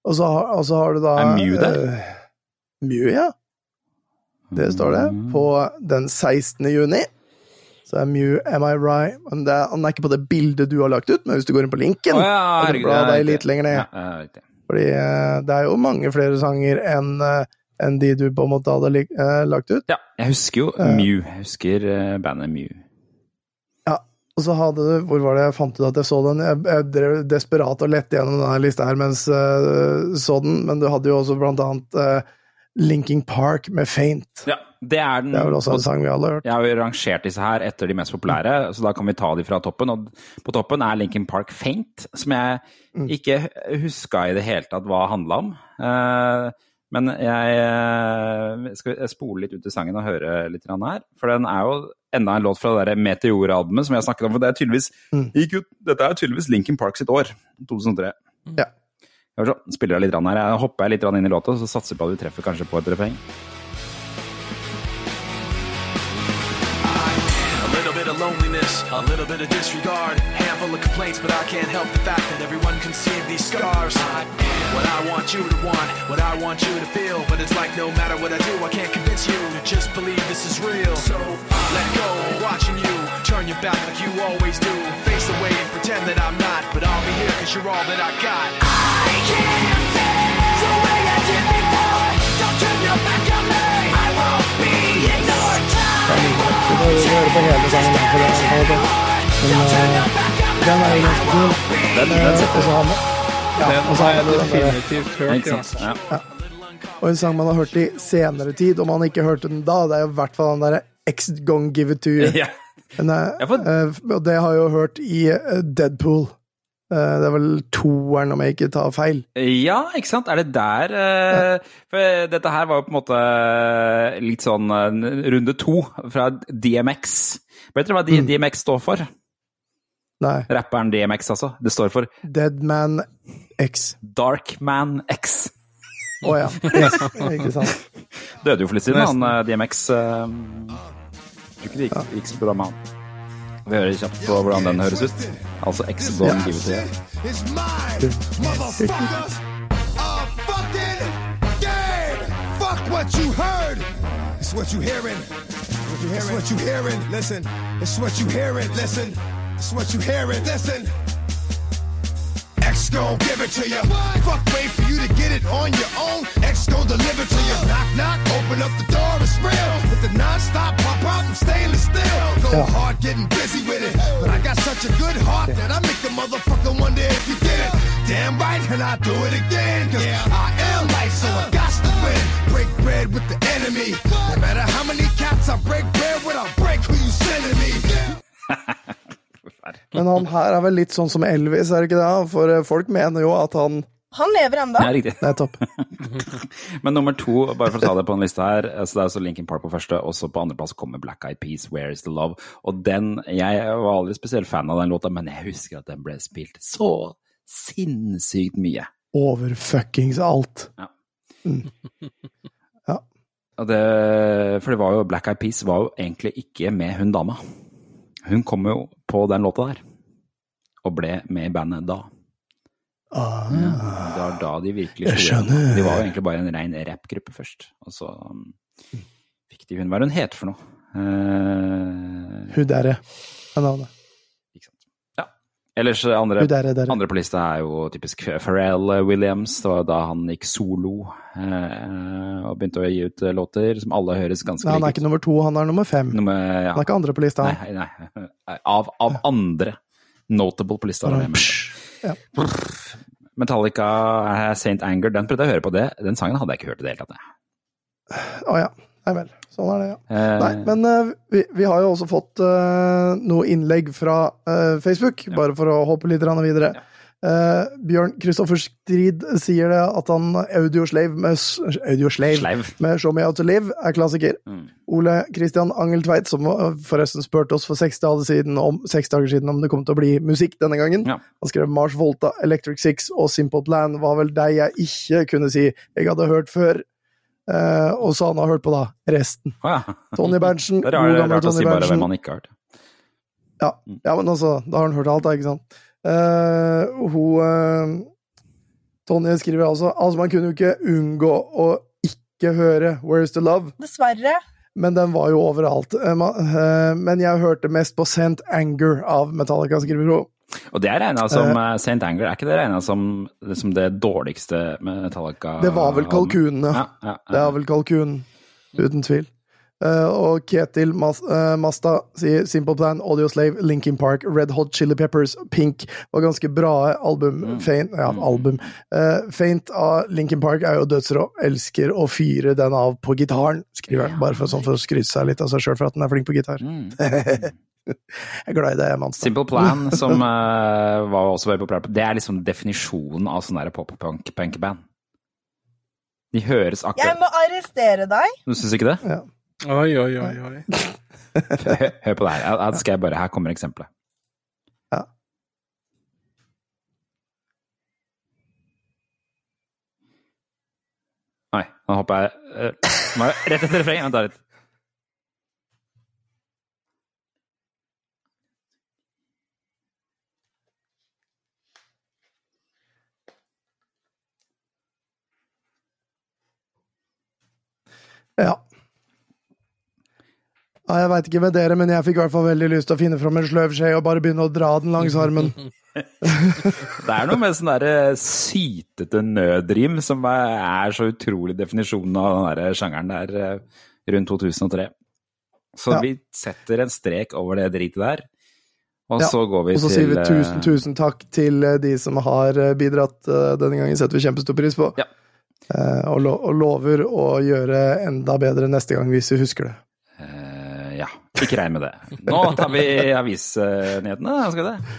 og, så har, og så har du da Er Mew der? Mew, ja. Det står det. På den 16. juni. Så er Mew M.I. Vry. Men det han er ikke på det bildet du har lagt ut, men hvis du går inn på linken oh, ja, og blar deg litt lenger ned fordi det er jo mange flere sanger enn eh, enn de du på en måte hadde eh, lagt ut. Ja, jeg husker jo Eh. Mew. Jeg husker eh, bandet Mew. Ja, Og så hadde du Hvor var det jeg fant ut at jeg så den? Jeg, jeg drev desperat og lette gjennom denne lista her mens jeg så den, men du hadde jo også blant annet Linking Park med Faint. Ja, det er den. Det er vel også en sang vi alle har hørt. Jeg har jo rangert disse her etter de mest populære, så da kan vi ta de fra toppen. Og på toppen er Linkin Park Faint, som jeg ikke huska i det hele tatt hva handla om. Men jeg eh, skal spole litt ut i sangen og høre litt her. For den er jo enda en låt fra det Meteor-albumet som jeg snakket om. For det er tydeligvis gikk ut, Dette er tydeligvis Lincoln Park sitt år. 2003. Ja. Så, Spiller jeg litt her. Jeg hopper litt inn i låta, så satser på at vi treffer kanskje på et refreng. A little bit of disregard, handful of complaints, but I can't help the fact that everyone can see these scars. What I want you to want, what I want you to feel, but it's like no matter what I do, I can't convince you to just believe this is real. So let go, watching you turn your back like you always do. Face away and pretend that I'm not, but I'll be here cause you're all that I got. I can't høre på hele sangen. for det. Men den er jo ganske kul. Den, den sitter. så har og så har jeg definitivt hørt, den. ja. Ja. Og en sang man har hørt i senere tid, om man ikke hørte den da, det er jo i hvert fall den derre X Gong Give It To You. Ja. Den er, Ja, eh, og det har jeg jo hørt i eh, Deadpool. Eh, det er vel toeren, om jeg ikke tar feil. Ja, ikke sant? Er det der ja. For dette her var jo på en måte litt sånn eh, runde to fra DMX. Vet dere hva Mm. DMX står for? Nei. Rapperen DMX, altså. Det står for Deadman X. Darkman X. Å ja. Yes. Ikke sant. Døde jo for litt siden, han eh, DMX. eh, Tror ikke det gikk, gikk så bra med han. Vi hører kjapt på hvordan den høres ut. Altså X Don't Give It what you heard. It's what you hearing. It's what you hearing. Listen. It's what you hearing. Listen. It's what you hearing. Listen. X gon' give it to you. Fuck, wait for you to get it on your own. X gon' deliver to you. Knock, knock, open up the door, it's real. With the non-stop pop out, I'm stainless steel. Go hard getting busy with it. But I got such a good heart that I make the motherfucker wonder if you get it. Damn right, and I do it again. Cause I am light, so I got to win. Break bread with the enemy. No matter how many cats I break bread with, I'll break who you sending me. Men han her er vel litt sånn som Elvis, er det ikke det? For eh, folk mener jo at han Han lever ennå. Ja, riktig. Nettopp. Men nummer to, bare for å ta det på en liste her, så det er altså Linkin Park på første, og så på andreplass kommer Black Eyed Peas, Where Is The Love. Og den, jeg var aldri spesielt fan av den låta, men jeg husker at den ble spilt så sinnssykt mye. Over fuckings alt. Og det, for det var jo, Black Eyed Peas var jo egentlig ikke med hun dama. Hun kom jo på den låta der, og ble med i bandet da. Ah, Det var da de virkelig slo De var jo egentlig bare en rein rappgruppe først, og så um, fikk de hun Hva er hun heter for noe? Uh, Hun derre er navnet. Ellers eh, andre, der. derre. andre på lista er jo typisk Pharrell Williams. Det var da han gikk solo eh, og begynte å gi ut eh, låter som alle høres ganske Nei, han er ikke ut. nummer to, han er nummer fem. Nummer, ja. Han er ikke andre på lista. Nei, nei. Av, av andre notable på lista. Ja. Metallica eh, Saint Anger, den prøvde jeg å høre på det. Den sangen hadde jeg ikke hørt i det hele tatt. Å ja. Nei vel. Sånn er det, ja. Eh, Nei, men uh, vi, vi har jo også fått uh, noe innlegg fra uh, Facebook, bare for å hoppe litt videre. videre. Uh, Bjørn Kristoffer Strid sier det at han Audioslave med, Audio med Show Me Out To Live er klassiker. Mm. Ole Kristian Angeltveit, som eh, forresten spurte oss for seks dager, siden om, seks dager siden om det kom til å bli musikk denne gangen. Ja. Han skrev Mars Volta, Electric Six og Simple Plan var vel de jeg ikke kunne si jeg hadde hørt før. Eh, og så han har hørt på da resten. Å ja. Tony Berntsen, Det er rart, rart å si bare hvem han ikke har hørt. Ja, ja, men altså, da har han hørt alt, da, ikke sant? Uh, hun uh, Tonje skriver altså Altså, man kunne jo ikke unngå å ikke høre Where's the Love, Dessverre. men den var jo overalt. Eh, eh, men jeg hørte mest på Sent Anger av Metallica, skriver hun. Og det er regna som uh, St. Anger, er ikke det regna som, som det dårligste med Metallica? Det var vel kalkunene. Ja, ja, Det er vel kalkunen, uten tvil. Uh, og Ketil Mas uh, Masta sier Simple Plan, Audio Slave, Linkin Park, Red Hot Chili Peppers, Pink var ganske bra album. Faint, ja, album. Uh, Faint av Linkin Park er jo dødsrå. Elsker å fyre den av på gitaren, skriver han. Bare for, sånn, for å skryte seg litt av seg sjøl for at han er flink på gitar. Mm. jeg er glad i det Manstad. Simple Plan, som uh, var også veldig populært, det er liksom definisjonen av sånn der pop-punk-band. De høres akkurat Jeg må arrestere deg. Du syns ikke det? Ja. Oi, oi, oi. oi. Hør, hør på det her. Her skal jeg bare, her kommer eksempelet. Ja. Nei, nå hopper jeg uh, Rett etter refrenget. Vent litt. Ja. Ja, jeg veit ikke med dere, men jeg fikk i hvert fall veldig lyst til å finne fram en sløv skje og bare begynne å dra den langs armen. Det er noe med sånn derre sytete nødrim som er så utrolig definisjonen av den der sjangeren der eh, rundt 2003. Så Ja. vi setter en strek over det dritet der, og Ja, så går vi til Og så til sier vi eh, tusen, tusen takk til eh, de som har bidratt denne gangen. Setter vi kjempestor pris på. Ja. Eh, og, lo og lover å gjøre enda bedre neste gang hvis vi husker det. eh, Ja, ikke regn med det. Nå tar vi avisnyhetene, skal vi det?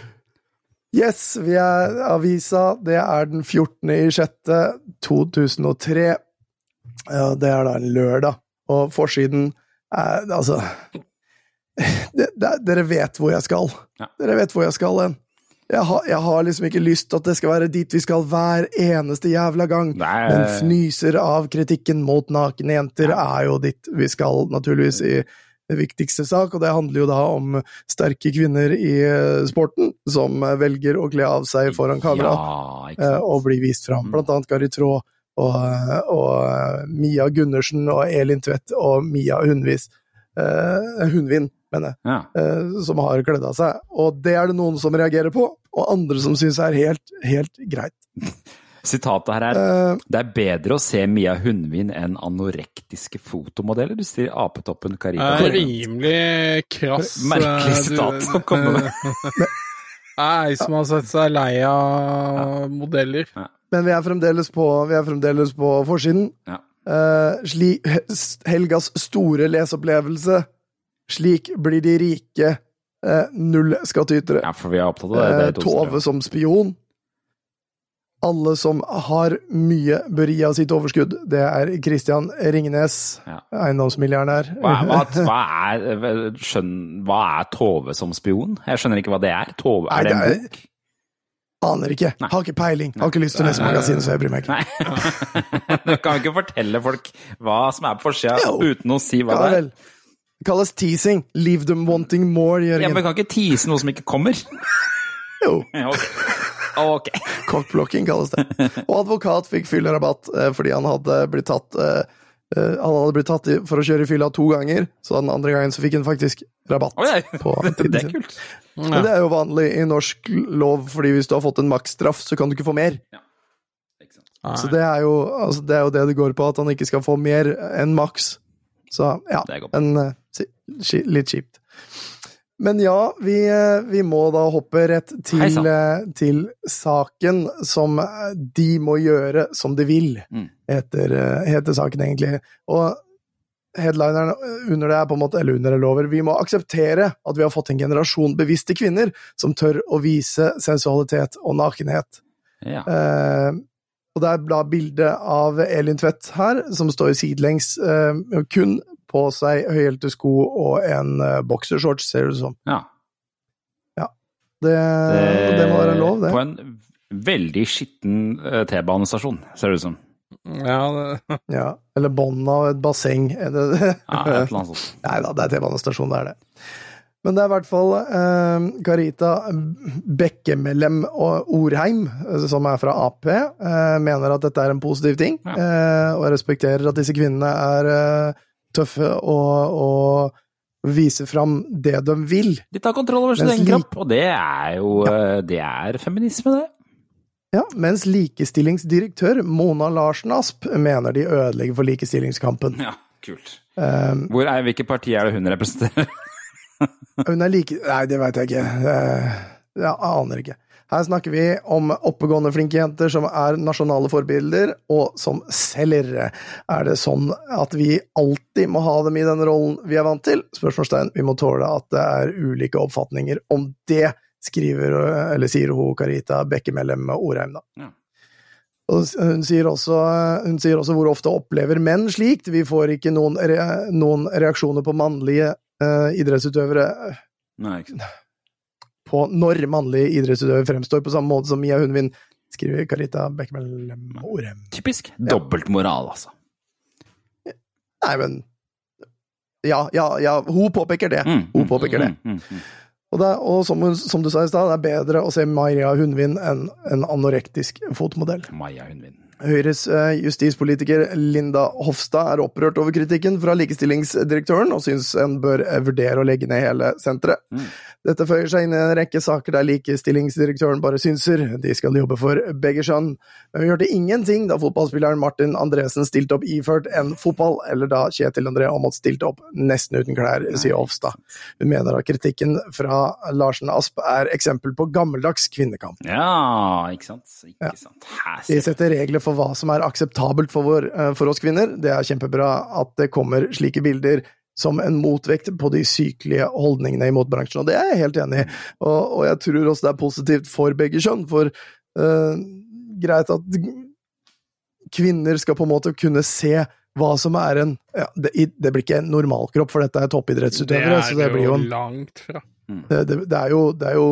Yes, vi er avisa. Det er den 14. i 6. 2003. Ja, det er da en lørdag. Og forsiden er Altså det, det, Dere vet hvor jeg skal. Ja. Dere vet hvor jeg skal hen. Jeg, har- jeg har liksom ikke lyst til at det skal være dit vi skal hver eneste jævla gang. Nei. Men fnyser av kritikken mot nakne jenter er jo dit vi skal, naturligvis, i det viktigste sak, og det handler jo da om sterke kvinner i eh, sporten som velger å kle av seg foran kamera Ja, eh, og bli vist fram. Mm. Blant annet Gary Traa og, eh, og Mia Gundersen og Elin Tvedt og Mia Hundvis. Eh, Hundvin, mener jeg Ja. eh, som har kledd av seg. Og det er det noen som reagerer på, og andre som syns er helt, helt greit. Sitatet her er uh, Det er bedre å se Mia Hundvin enn anorektiske fotomodeller, du sier apetoppen Karita. Det er rimelig krass Merkelig eh, sitat du- å komme med. Det er ei som har sett seg lei av modeller. men vi er fremdeles på, vi er fremdeles på forsiden. Ja. Uh, Helgas store leseopplevelse. Slik blir de rike. Eh, null skattytere. Ja, for vi er opptatt av det. det Eh, Tove som spion. Alle som har mye, bør gi av sitt overskudd. Det er Christian Ringnes, Ja. eiendomsmilliardær. Hva, hva, hva, er, hva er Tove som spion? Jeg skjønner ikke hva det er. Tove, Nei, er det en bok? Aner ikke. Nei. Har ikke peiling. Har ikke lyst til å lese magasinet, så jeg bryr meg ikke. Du kan ikke fortelle folk hva som er på forsida uten å si hva Ja det er. vel. Kalles teasing. Leave them wanting more, Ja, men kan ikke tease noe som ikke kommer. Jo, Ja, Ok. Cockblocking kalles det. Og advokat fikk fyllerabatt eh, fordi han hadde blitt tatt eh, eh, Han hadde blitt tatt for å kjøre i fylla to ganger, så den andre gangen så fikk han faktisk rabatt. Oi, på det, tiden det er kult. kult. Men det er jo vanlig i norsk lov, fordi hvis du har fått en maksstraff, så kan du ikke få mer. Ikke sant. Så det er, jo, altså, det er jo det det går på, at han ikke skal få mer enn maks. Så ja, Det litt kjipt. Men ja, vi, vi må da hoppe rett til, eh, til saken som eh, de må gjøre som de vil, Mm. heter, eh, heter saken egentlig. Og headlineren under det er på en måte, eller under det lover, vi må akseptere at vi har fått en generasjon bevisste kvinner som tør å vise sensualitet og nakenhet. Ja. Eh, og det er da bilde av Elin Tvedt her, som står sidelengs, eh, kun på seg høyhælte sko og en eh, boksershorts, ser det ut som. ja. Det, det, må være lov, det. På en veldig skitten eh, T-banestasjon, ser det ut som. Ja, det, Ja. Eller bånd av et basseng. Er det, Ja, et eller annet sånt. Nei da, det er T-banestasjon, det er det. Men det er i hvert fall eh, Carita Bekkemellem Orheim, eh, som er fra Ap, eh, mener at dette er en positiv ting, Ja. eh, og respekterer at disse kvinnene er eh, tøffe og, og vise fram det de vil. De tar kontroll over sin egen kropp, og det er jo ja. Det er feminisme, det. Ja, mens likestillingsdirektør Mona Larsen Asp mener de ødelegger for likestillingskampen. Ja, kult. Um, Hvor er, hvilket parti er det hun representerer? Hun er like Nei, det veit jeg ikke. Eh, Jeg aner ikke. Her snakker vi om oppegående, flinke jenter som er nasjonale forbilder, og som selger. Er det sånn at vi alltid må ha dem i den rollen vi er vant til? Spørsmålstegn. Vi må tåle at det er ulike oppfatninger om det, skriver, eller sier hun Carita Bekkemellem Orheim, da. Ja. Hun sier, også, hun sier også hvor ofte opplever menn slikt. Vi får ikke noen, re, noen reaksjoner på mannlige uh, idrettsutøvere Nei, ikke sant. på når mannlige idrettsutøvere fremstår på samme måte som Mia Hundvin, skriver Carita Bekkemellem Orem. Typisk. Dobbeltmoral, altså. Nei, men Ja, ja, ja, hun påpeker det. Mm, Hun påpeker det. mm, mm, mm. Og, det, og som, som du sa i stad, det er bedre å se Maria Hundvin enn en anorektisk fotmodell. Maja Hundvin. Høyres eh, justispolitiker Linda Hofstad er opprørt over kritikken fra likestillingsdirektøren, og syns en bør eh, vurdere å legge ned hele senteret. Mm. Dette føyer seg inn i en rekke saker der likestillingsdirektøren bare synser de skal jobbe for begge kjønn. Men vi hørte ingenting da fotballspilleren Martin Andresen stilte opp iført en fotball, eller da Kjetil André Aamodt stilte opp nesten uten klær, sier Hofstad. Hun mener at kritikken fra Larsen Asp er eksempel på gammeldags kvinnekamp. Ja, ikke sant. Ikke sant. Ja. De setter regler for hva som er akseptabelt for, vår, eh, for oss kvinner. Det er kjempebra at det kommer slike bilder som en motvekt på de sykelige holdningene i motbransjen, og det er jeg helt enig i. Og, og jeg tror også det er positivt for begge kjønn, for uh, greit at kvinner skal på en måte kunne se hva som er en ja, det, det blir ikke en normalkropp, for dette er Det er det, det blir jo en langt fra. det, det, det, er jo, det er jo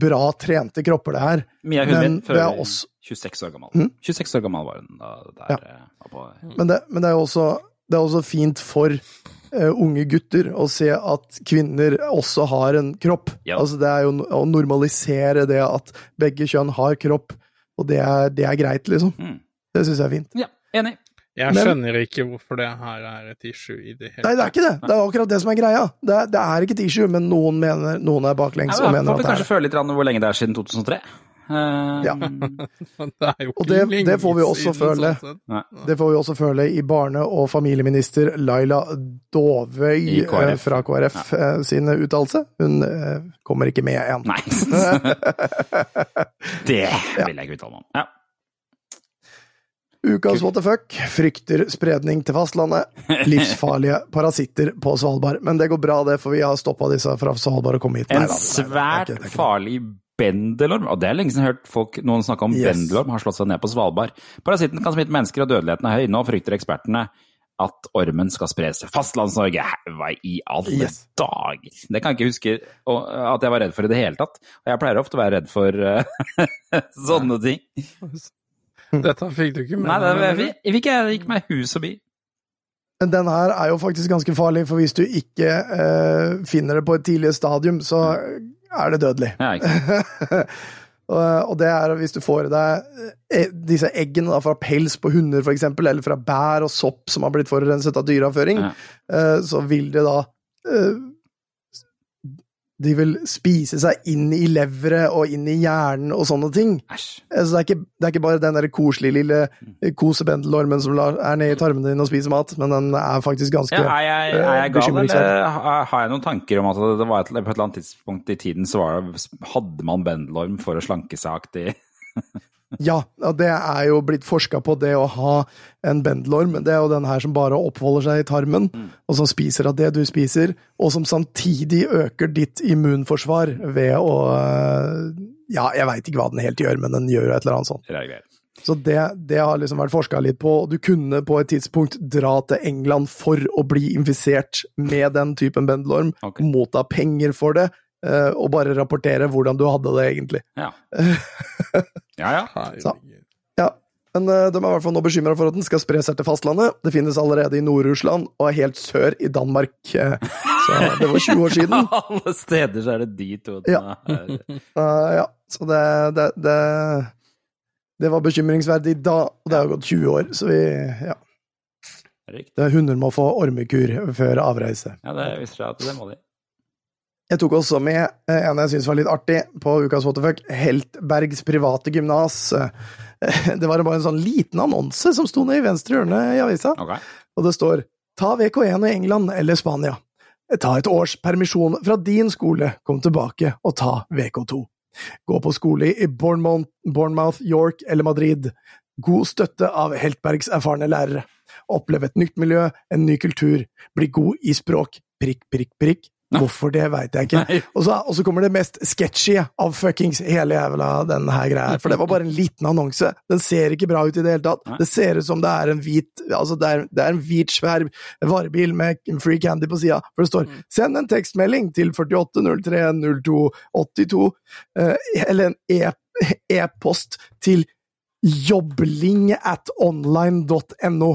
bra trente kropper, det her. Mia Hundvin, Men det er også 26 år gammel. Mm. 26 år gammel var hun da der. ja. var på, Men det, men det er jo også, det er også fint for uh, unge gutter å se at kvinner også har en kropp. Ja. Altså det er jo å normalisere det at begge kjønn har kropp, og det er, det er greit, liksom. Mm. Det syns jeg er fint. Ja, enig. Jeg Men- skjønner ikke hvorfor det her er et issue i det hele Nei, det er ikke det! Det er akkurat det som er greia. Det er, det er ikke et issue, men noen mener noen er baklengs Ja, og mener vi at det Får er kanskje føle litt hvor lenge det er siden 2003. Eh, Ja. Det er jo Og det- lenge det får vi også siden, føle. sånn Det får vi også føle i barne- og familieminister Laila Dovøy KrF. eh, fra KrF ja. sin uttalelse. Hun eh, kommer ikke med igjen. Nei. det vil jeg ikke uttale meg om. Ja. Ukas what the fuck frykter spredning til fastlandet. Livsfarlige parasitter på Svalbard. Men det går bra, det, for vi har stoppa disse fra Svalbard og kommet hit. En svært farlig bendelorm, og det er lenge siden jeg har hørt folk, noen snakke om Yes. bendelorm, har slått seg ned på Svalbard. Parasitten kan smitte mennesker, og dødeligheten er høy. Nå frykter ekspertene at ormen skal spres til Fastlands-Norge. Hva i alle Yes. dager? Det kan jeg ikke huske og, at jeg var redd for i det hele tatt. Og jeg pleier ofte å være redd for eh, sånne ting. Dette fikk du ikke med Nei, det, jeg, fikk jeg gikk meg hus forbi. Men den her er jo faktisk ganske farlig, for hvis du ikke eh, finner det på et tidlig stadium, så er det dødelig. Ja, og, det er hvis du får i deg eh, disse eggene da, fra pels på hunder, eksempel, eller fra bær og sopp som har blitt forurenset av dyreavføring, Ja. eh, så vil det da eh, De vil spise seg inn i leveret og inn i hjernen og sånne ting. Æsj. Så det er ikke, det er ikke bare den der koselige lille eh, kosebendelormen som er nede i tarmene dine og spiser mat, men den er faktisk ganske Ja, er, jeg, er jeg eh, gal, eller har jeg noen tanker om at det var et, på et eller annet tidspunkt i tiden så var det, hadde man bendelorm for å slanke seg-aktig? Ja, det er jo blitt forska på, det å ha en bendelorm. Det er jo den her som bare oppholder seg i tarmen, og som spiser av det du spiser, og som samtidig øker ditt immunforsvar ved å Ja, jeg veit ikke hva den helt gjør, men den gjør et eller annet sånt. Reagerer. Så det, det har liksom vært forska litt på, du kunne på et tidspunkt dra til England for å bli infisert med den typen bendelorm, okay. motta penger for det, og bare rapportere hvordan du hadde det, egentlig. Ja. ja, ja. Ja, men eh, de er i hvert fall nå bekymra for at den skal spre seg til fastlandet. Det finnes allerede i Nord-Russland og er helt sør i Danmark. eh, Så det var 20 år siden. Alle steder så er det de to. Ja. Eh, ja, så det, det, det Det var bekymringsverdig da, og det har gått 20 år, så vi Ja. Riktig. Det er Hunder må få ormekur før avreise. Ja, det visste jeg at det må de. Jeg tok også med eh, en jeg syntes var litt artig på ukas Waterfuck, Heltbergs private gymnas. Eh, Det var bare en sånn liten annonse som sto ned i venstre hjørne i avisa. okay. Og det står Ta VK1 i England eller Spania. Ta et års permisjon fra din skole, kom tilbake og ta VK2. Gå på skole i Bournemouth, Bournemouth, York eller Madrid. God støtte av Heltbergs erfarne lærere. Opplev et nytt miljø, en ny kultur. Bli god i språk. Prikk, prikk, prikk. Hvorfor det, veit jeg ikke. Og så, og så kommer det mest sketchy av fuckings hele jævla den her greia. For det var bare en liten annonse. Den ser ikke bra ut i det hele tatt. Det ser ut som det er en hvit altså det er, det er en hvit, svær varebil med free candy på sida. For det står 'Send en tekstmelding til 48030282', eh, eller en e- e-post til jobling at online.no.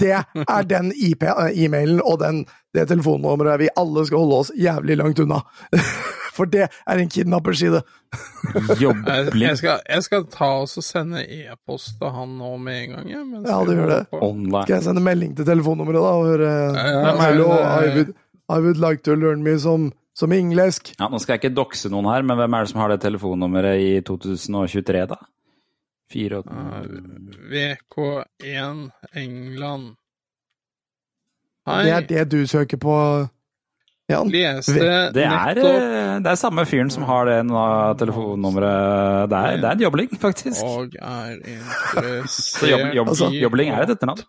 det er den e-mailen og den, det telefonnummeret vi alle skal holde oss jævlig langt unna. For det er en kidnapperside. Jeg, jeg, skal, jeg skal ta og sende e-post til han nå med en gang. jeg, Ja, du gjør det. Online. Skal jeg sende melding til telefonnummeret da og høre ja, Hello, I eh, would, I would like to learn me som, som engelsk. Ja, nå skal jeg ikke dokse noen her, men hvem er det som har det telefonnummeret i 2023, da? Fire og... VK1 England. Hei, Det er det du søker på, Jan. leste Det er, nettopp eh, det er samme fyren som har det telefonnummeret. Det er, det er en jobling, faktisk. og er Så jobb, jobb, altså, jobling er et etternavn.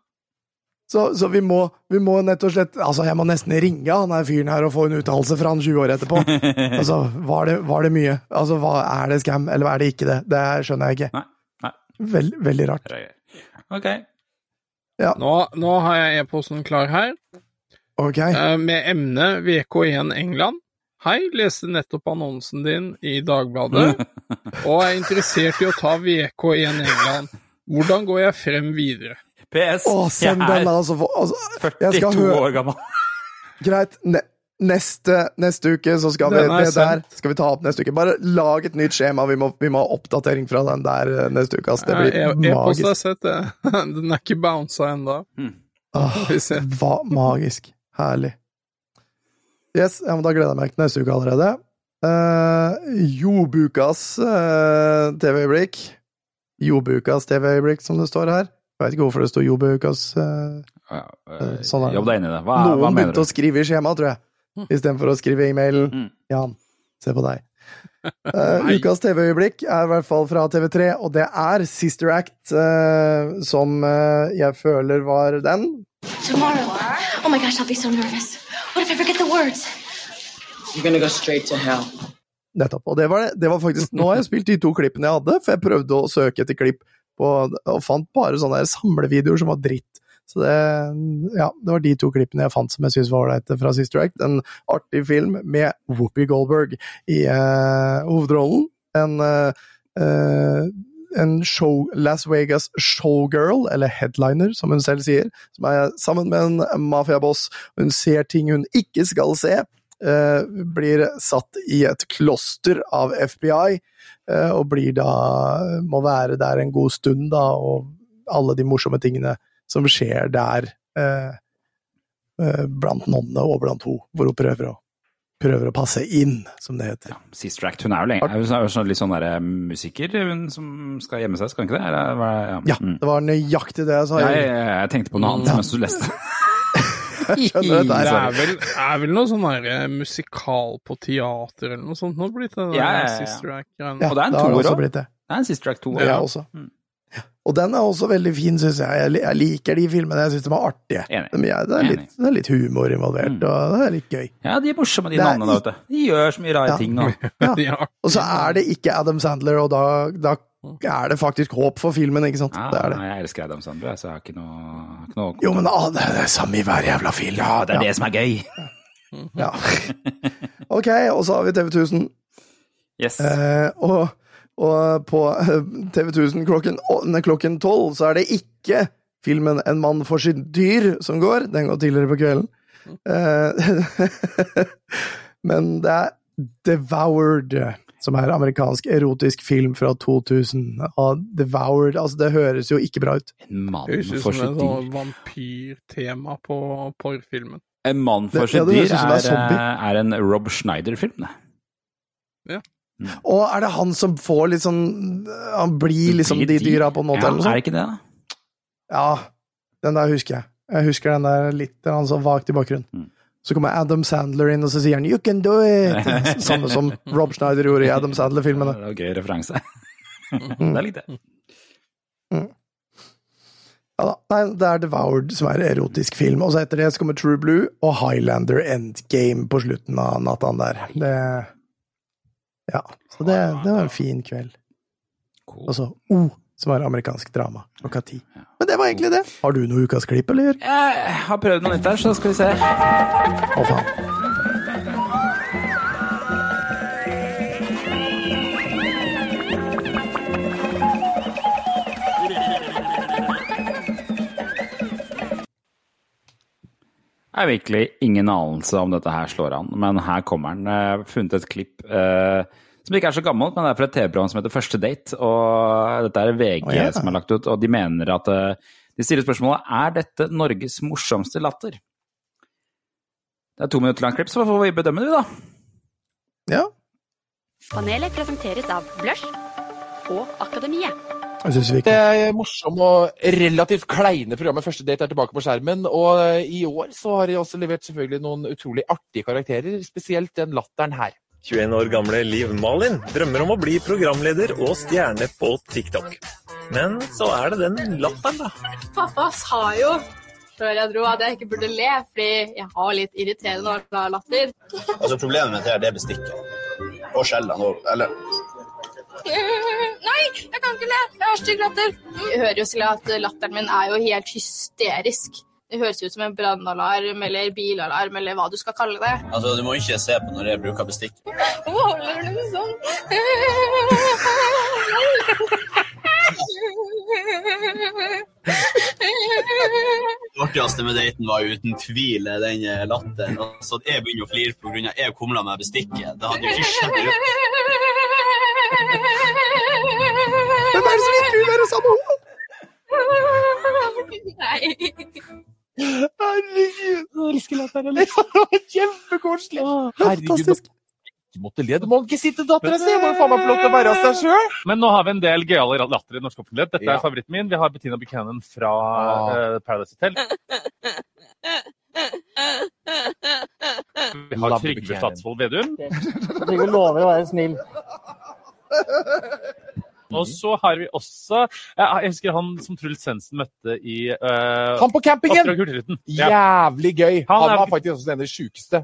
Så, så vi, må, vi må nett og slett Altså, jeg må nesten ringe han her fyren her og få en uttalelse fra han 20 år etterpå. Altså, var det, var det mye? Altså, hva Er det scam, eller er det ikke det? Det skjønner jeg ikke. Nei. Veld, veldig rart. Ok. Nå, nå har jeg e-posten klar her, Ok. eh, med emne VK1 England. Hei, leste nettopp annonsen din i Dagbladet, og er interessert i å ta VK1 England. Hvordan går jeg frem videre? PS, Å, jeg er altså. Altså jeg skal 42 høre år gammel. Greit. Ne neste, neste uke så skal vi er det der skal vi ta opp neste uke. Bare lag et nytt skjema. Vi må, vi må ha oppdatering fra den der eh, neste uke. ass. Det blir E-posten har magisk. jeg sett, det. Den er ikke bounsa ennå. Ah, Vi hva, magisk. Herlig. Yes, ja, men da gleder jeg meg til neste uke allerede. Uh, Jobukas uh, TV-øyeblikk. Jobukas TV-øyeblikk, som det står her. Jeg vet ikke hvorfor det står Jobukas. Uh, uh, Sånn. Jobb deg inn i det. Hva, hva noen begynte å skrive i skjemaet, tror jeg, istedenfor å skrive i e-mailen. Mm. Jan, se på deg. Uh, ukas TV-øyeblikk er i hvert fall fra TV3, og det er Sister Act, uh, som uh, jeg føler var den. Tomorrow. Oh my gosh, I'll be so nervous. What if I forget the words? You're gonna go straight to hell. Nettopp. Og det var, det, det var faktisk Nå har jeg spilt de to klippene jeg hadde, for jeg prøvde å søke etter klipp på, og fant bare sånne samlevideoer som var dritt. Så det, ja, det var de to klippene jeg fant som jeg syntes var ålreite fra Sister Act. En artig film med Whoopi Goldberg i uh, hovedrollen. En, eh, en show, Las Vegas showgirl, eller headliner, som hun selv sier, som er sammen med en mafiaboss. Hun ser ting hun ikke skal se. Uh, blir satt i et kloster av FBI, uh, og blir da må være der en god stund, da, og alle de morsomme tingene som skjer der eh, eh, blant nonnene og blant ho, hvor hun prøver å, prøver å passe inn, som det heter. Ja, Sister Act. Hun er jo lenge, hun er jo sånn, litt sånn der, eh, musiker, hun som skal gjemme seg, skal hun ikke det? Eller, ja. Ja, Mm. det var nøyaktig det jeg sa. Ja, jeg, jeg, jeg tenkte på noe annet Ja. mens du leste. Skjønner Det er vel, er vel noe sånn der, eh, musikal på teater eller noe sånt nå blitt det der Ja, ja, ja. Sister Act-greiene. Ja, Og det er en toer blitt det. Det er en Sister Act 2. Det er også. Og den er også veldig fin, syns jeg. Jeg liker de filmene. Jeg syns de er artige. Enig. Det, er litt, det er litt humor involvert, Mm. og det er litt gøy. Ja, de er morsomme, de navnene, vet du. De gjør så mye rare Ja. ting nå. Ja. Og så er det ikke Adam Sandler, og da, da er det faktisk håp for filmen, ikke sant? Ja, Det er det. Jeg elsker Adam Sandler, så jeg har ikke noe, ikke noe Jo, men ah, det er det samme i hver jævla film. Ja, det er det som er gøy. Ja. Ok, og så har vi TV 1000. Yes. Eh, og, og på eh, TV 1000 klokken, 12 så er det ikke filmen En mann for sitt dyr som går. Den går tidligere på kvelden. Mm. men det er Devoured, som er amerikansk erotisk film fra 2000. Og Devoured, altså det høres jo ikke bra ut. En mann Det høres ut for som sitt et dyr. sånn vampyrtema på porrfilmen. En mann for sitt dyr er er, eh, er en Rob Schneider-film, det. Og er det han som får litt sånn Han blir liksom de dyra på en måte, Ja, eller noe er det ikke det, da? Ja, den der husker jeg. Jeg husker den der litt den så vagt i bakgrunnen. Mm. Så kommer Adam Sandler inn, og så sier han 'You can do it'! Samme som Rob Schneider gjorde i Adam Sandler-filmene. Det var gøy referanse. det likte jeg. Ja da. Nei, det er Devoured som er erotisk film, og så etter det så kommer True Blue og Highlander Endgame på slutten av natta der. Det Ja. Så det, det var en fin kveld. Cool. Og så O, som er amerikansk drama, klokka ti. Men det var egentlig det. Har du noe ukas klipp, eller? Jeg har prøvd noe nytt der, så skal vi se. Å, faen. Jeg har virkelig ingen anelse om dette her slår an, men her kommer den. Jeg har funnet et klipp eh, som ikke er så gammelt, men det er fra et TV-program som heter Første date. Og dette er VG oh, ja. som har lagt ut, og de mener at eh, De stiller spørsmålet er dette Norges morsomste latter. Det er to minutter langt klipp, så får vi bedømme det, da. Ja. Panelet presenteres av Blush og Akademiet. Jeg synes vi Det er morsomme og relativt kleine programmet Første date er tilbake på skjermen. Og eh, i år så har de også levert selvfølgelig noen utrolig artige karakterer, spesielt den latteren her. 21 år gamle Liv Malin drømmer om å bli programleder og stjerne på TikTok. Men så er det den latteren, da. Pappa sa jo før jeg dro at jeg ikke burde le, fordi jeg har litt irriterende latter. Altså Problemet det her, det er bestikket. Og skjellene. og- Eller Nei, jeg kan ikke le! Jeg har stygg latter. Jeg hører jo selv at latteren min er jo helt hysterisk. Det høres ut som en brannalarm eller bilalarm eller hva du skal kalle det. altså, du må ikke se på når jeg bruker bestikk. Hvorfor holder du den sånn? Det artigste med daten var uten tvil den eh, latteren. Altså, at jeg begynner å flire pga. jeg kumla med bestikket. Det hadde jo ikke skjedd. Hvem er det som ikke vil være sammen med Nei. Herregud, jeg elsker latteren. Det var Kjempekoselig. Herregud, du måtte le. Du må ikke sitte dattera si. Må faen meg få lov til å være seg sjøl. Men nå har vi en del gøyale latter i norsk offentlighet. Dette Ja. er favoritten min. Vi har Bettina Buchanan fra Ah. uh, Paradise Hotel. Vi har Trygve. Slagsvold Vedum. Trygve lover å være snill. Og så har vi også Jeg husker han som Truls Svendsen møtte i uh, Han på campingen! Ja. Jævlig gøy. Han Han er- var faktisk også den sjukeste.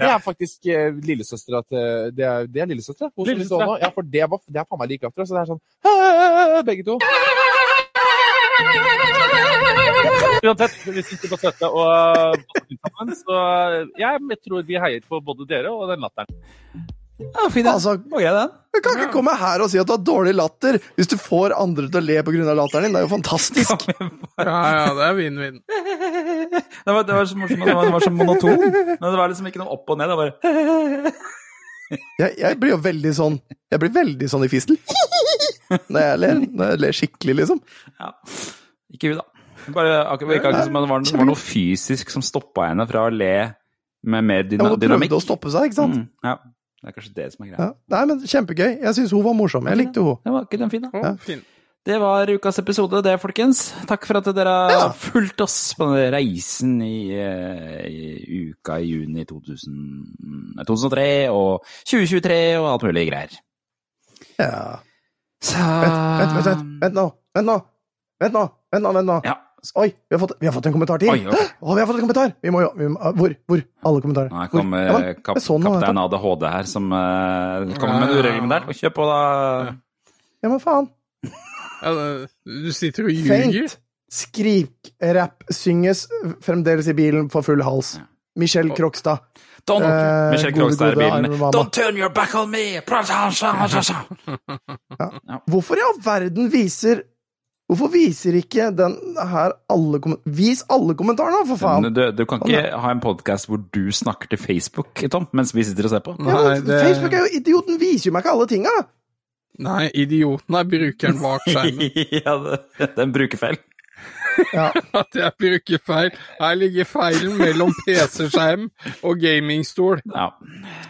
Det er faktisk eh, lillesøstera til Det er, det er lillesøstera. Nå. Ja, for det, var, det er faen meg like latter. Så det er sånn Begge to. Uansett, vi sitter på støtte og sammen, så jeg tror vi heier på både dere og den latteren. Ja, fin. Altså, den. Du kan ikke komme her og si at du har dårlig latter hvis du får andre til å le pga. latteren din. Det er jo fantastisk. Ja, ja, det er vinn-vinn. Det var, det var så morsomt, det var, det var så monoton. Men det var liksom ikke noe opp og ned. Det var bare Jeg, jeg blir jo veldig sånn Jeg blir veldig sånn i fistel. Når jeg ler. Når jeg ler skikkelig, liksom. Ja. Ikke hun, da. Bare akkurat, virka ikke som det var, var noe fysisk som stoppa henne fra å le med mer Ja, dynamikk. hun prøvde å stoppe seg, ikke sant? Mm, ja. Det er kanskje det som er greia. Ja. Nei, men Kjempegøy. Jeg syns hun var morsom. Jeg likte hun. Det var ikke den fin, da. Ja. Fin. Det var ukas episode, det, folkens. Takk for at dere har fulgt oss på denne reisen i, eh, i uka i juni 2000, 2003 og 2023 og alt mulig greier. Ja. Så Vent, vent, vent, vent, vent nå! Vent nå! Vent nå! Vent nå! Vent nå. Ja. Oi, vi har, fått, vi har fått en kommentar til! Oi, okay. Å, vi har fått en kommentar! Vi må jo vi må, Hvor? Hvor? Alle kommentarer. Nå kommer Ja, men, eh, kap, kaptein ADHD her, som uh, kommer med en uregelmært. Kjør på, da. Ja, men faen. Ja, du sitter og ljuger. Skrikrapp synges fremdeles i bilen for full hals. Michelle Krokstad. Don't, Eh, Michelle gode, er i gode bilen. Don't turn your back on me! Hvorfor i all verden viser Hvorfor viser ikke den her alle kommentarene? Vis alle kommentarene, for faen! Du, du kan ikke ha en podkast hvor du snakker til Facebook, Tom, mens vi sitter og ser på. Ja, men Facebook er jo idioten, viser jo meg ikke alle tinga! Nei, idioten er brukeren bak skjermen. ja, det, det er en brukerfeil. At jeg bruker feil. Her ligger feilen mellom PC-skjerm og gamingstol. Ja.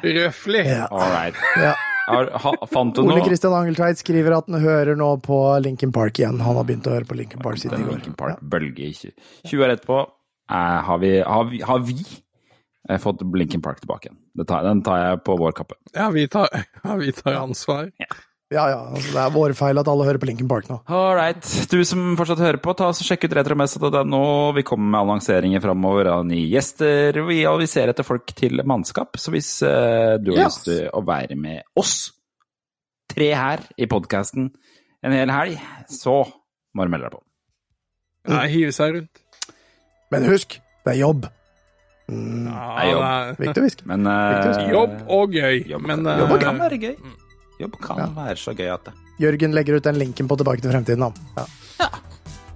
Røffelig. All right. Ja. Har, ha, fant du Ole? Kristian Angeltveit skriver at han hører nå på Linkin Park igjen. Han har begynt å høre på Linkin Park siden i går. Linkin Park bølge ikke. 20 20 år etterpå. eh, har vi, har vi, har vi eh, fått Linkin Park tilbake igjen? Det tar, den tar jeg på vår kappe. Ja, vi tar, ja, vi tar ansvar. Ja, ja. Altså, det er vår feil at alle hører på Linkin Park nå. Ålreit. Du som fortsatt hører på, ta oss og sjekk ut retromessa.no. Vi kommer med annonseringer framover av nye gjester. Vi, og vi ser etter folk til mannskap. Så hvis uh, du har yes. lyst til å være med oss, tre her i podkasten en hel helg, så må du melde deg på. Nei, hive seg rundt. Men husk, det er jobb. Mm, Det er jobb. Viktig å huske. Men eh, Jobb og gøy. jobb, men, jobb og kan være gøy. Jobb kan være så gøy at det Jørgen legger ut den linken på Tilbake til fremtiden, han. Ja.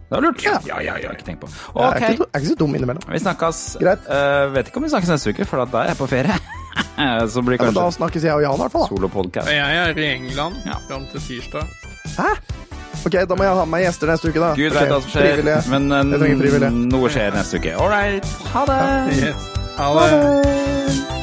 Det var lurt. Ja, ja, ja, ja ikke tenk på. Jeg er ikke, er ikke så dum innimellom. vi snakkes. Eh, vet ikke om vi snakkes neste uke, for da er jeg på ferie. så blir Ja, da snakkes jeg og Jan, i hvert fall. da. solopodcast. Jeg er i England fram til tirsdag. Hæ? Ok, da må jeg ha med meg gjester neste uke, da. Gud okay. vet hva som skjer, frivillige. men eh, noe skjer neste uke. All right. Ha det! Yes. Ha Ha det. det!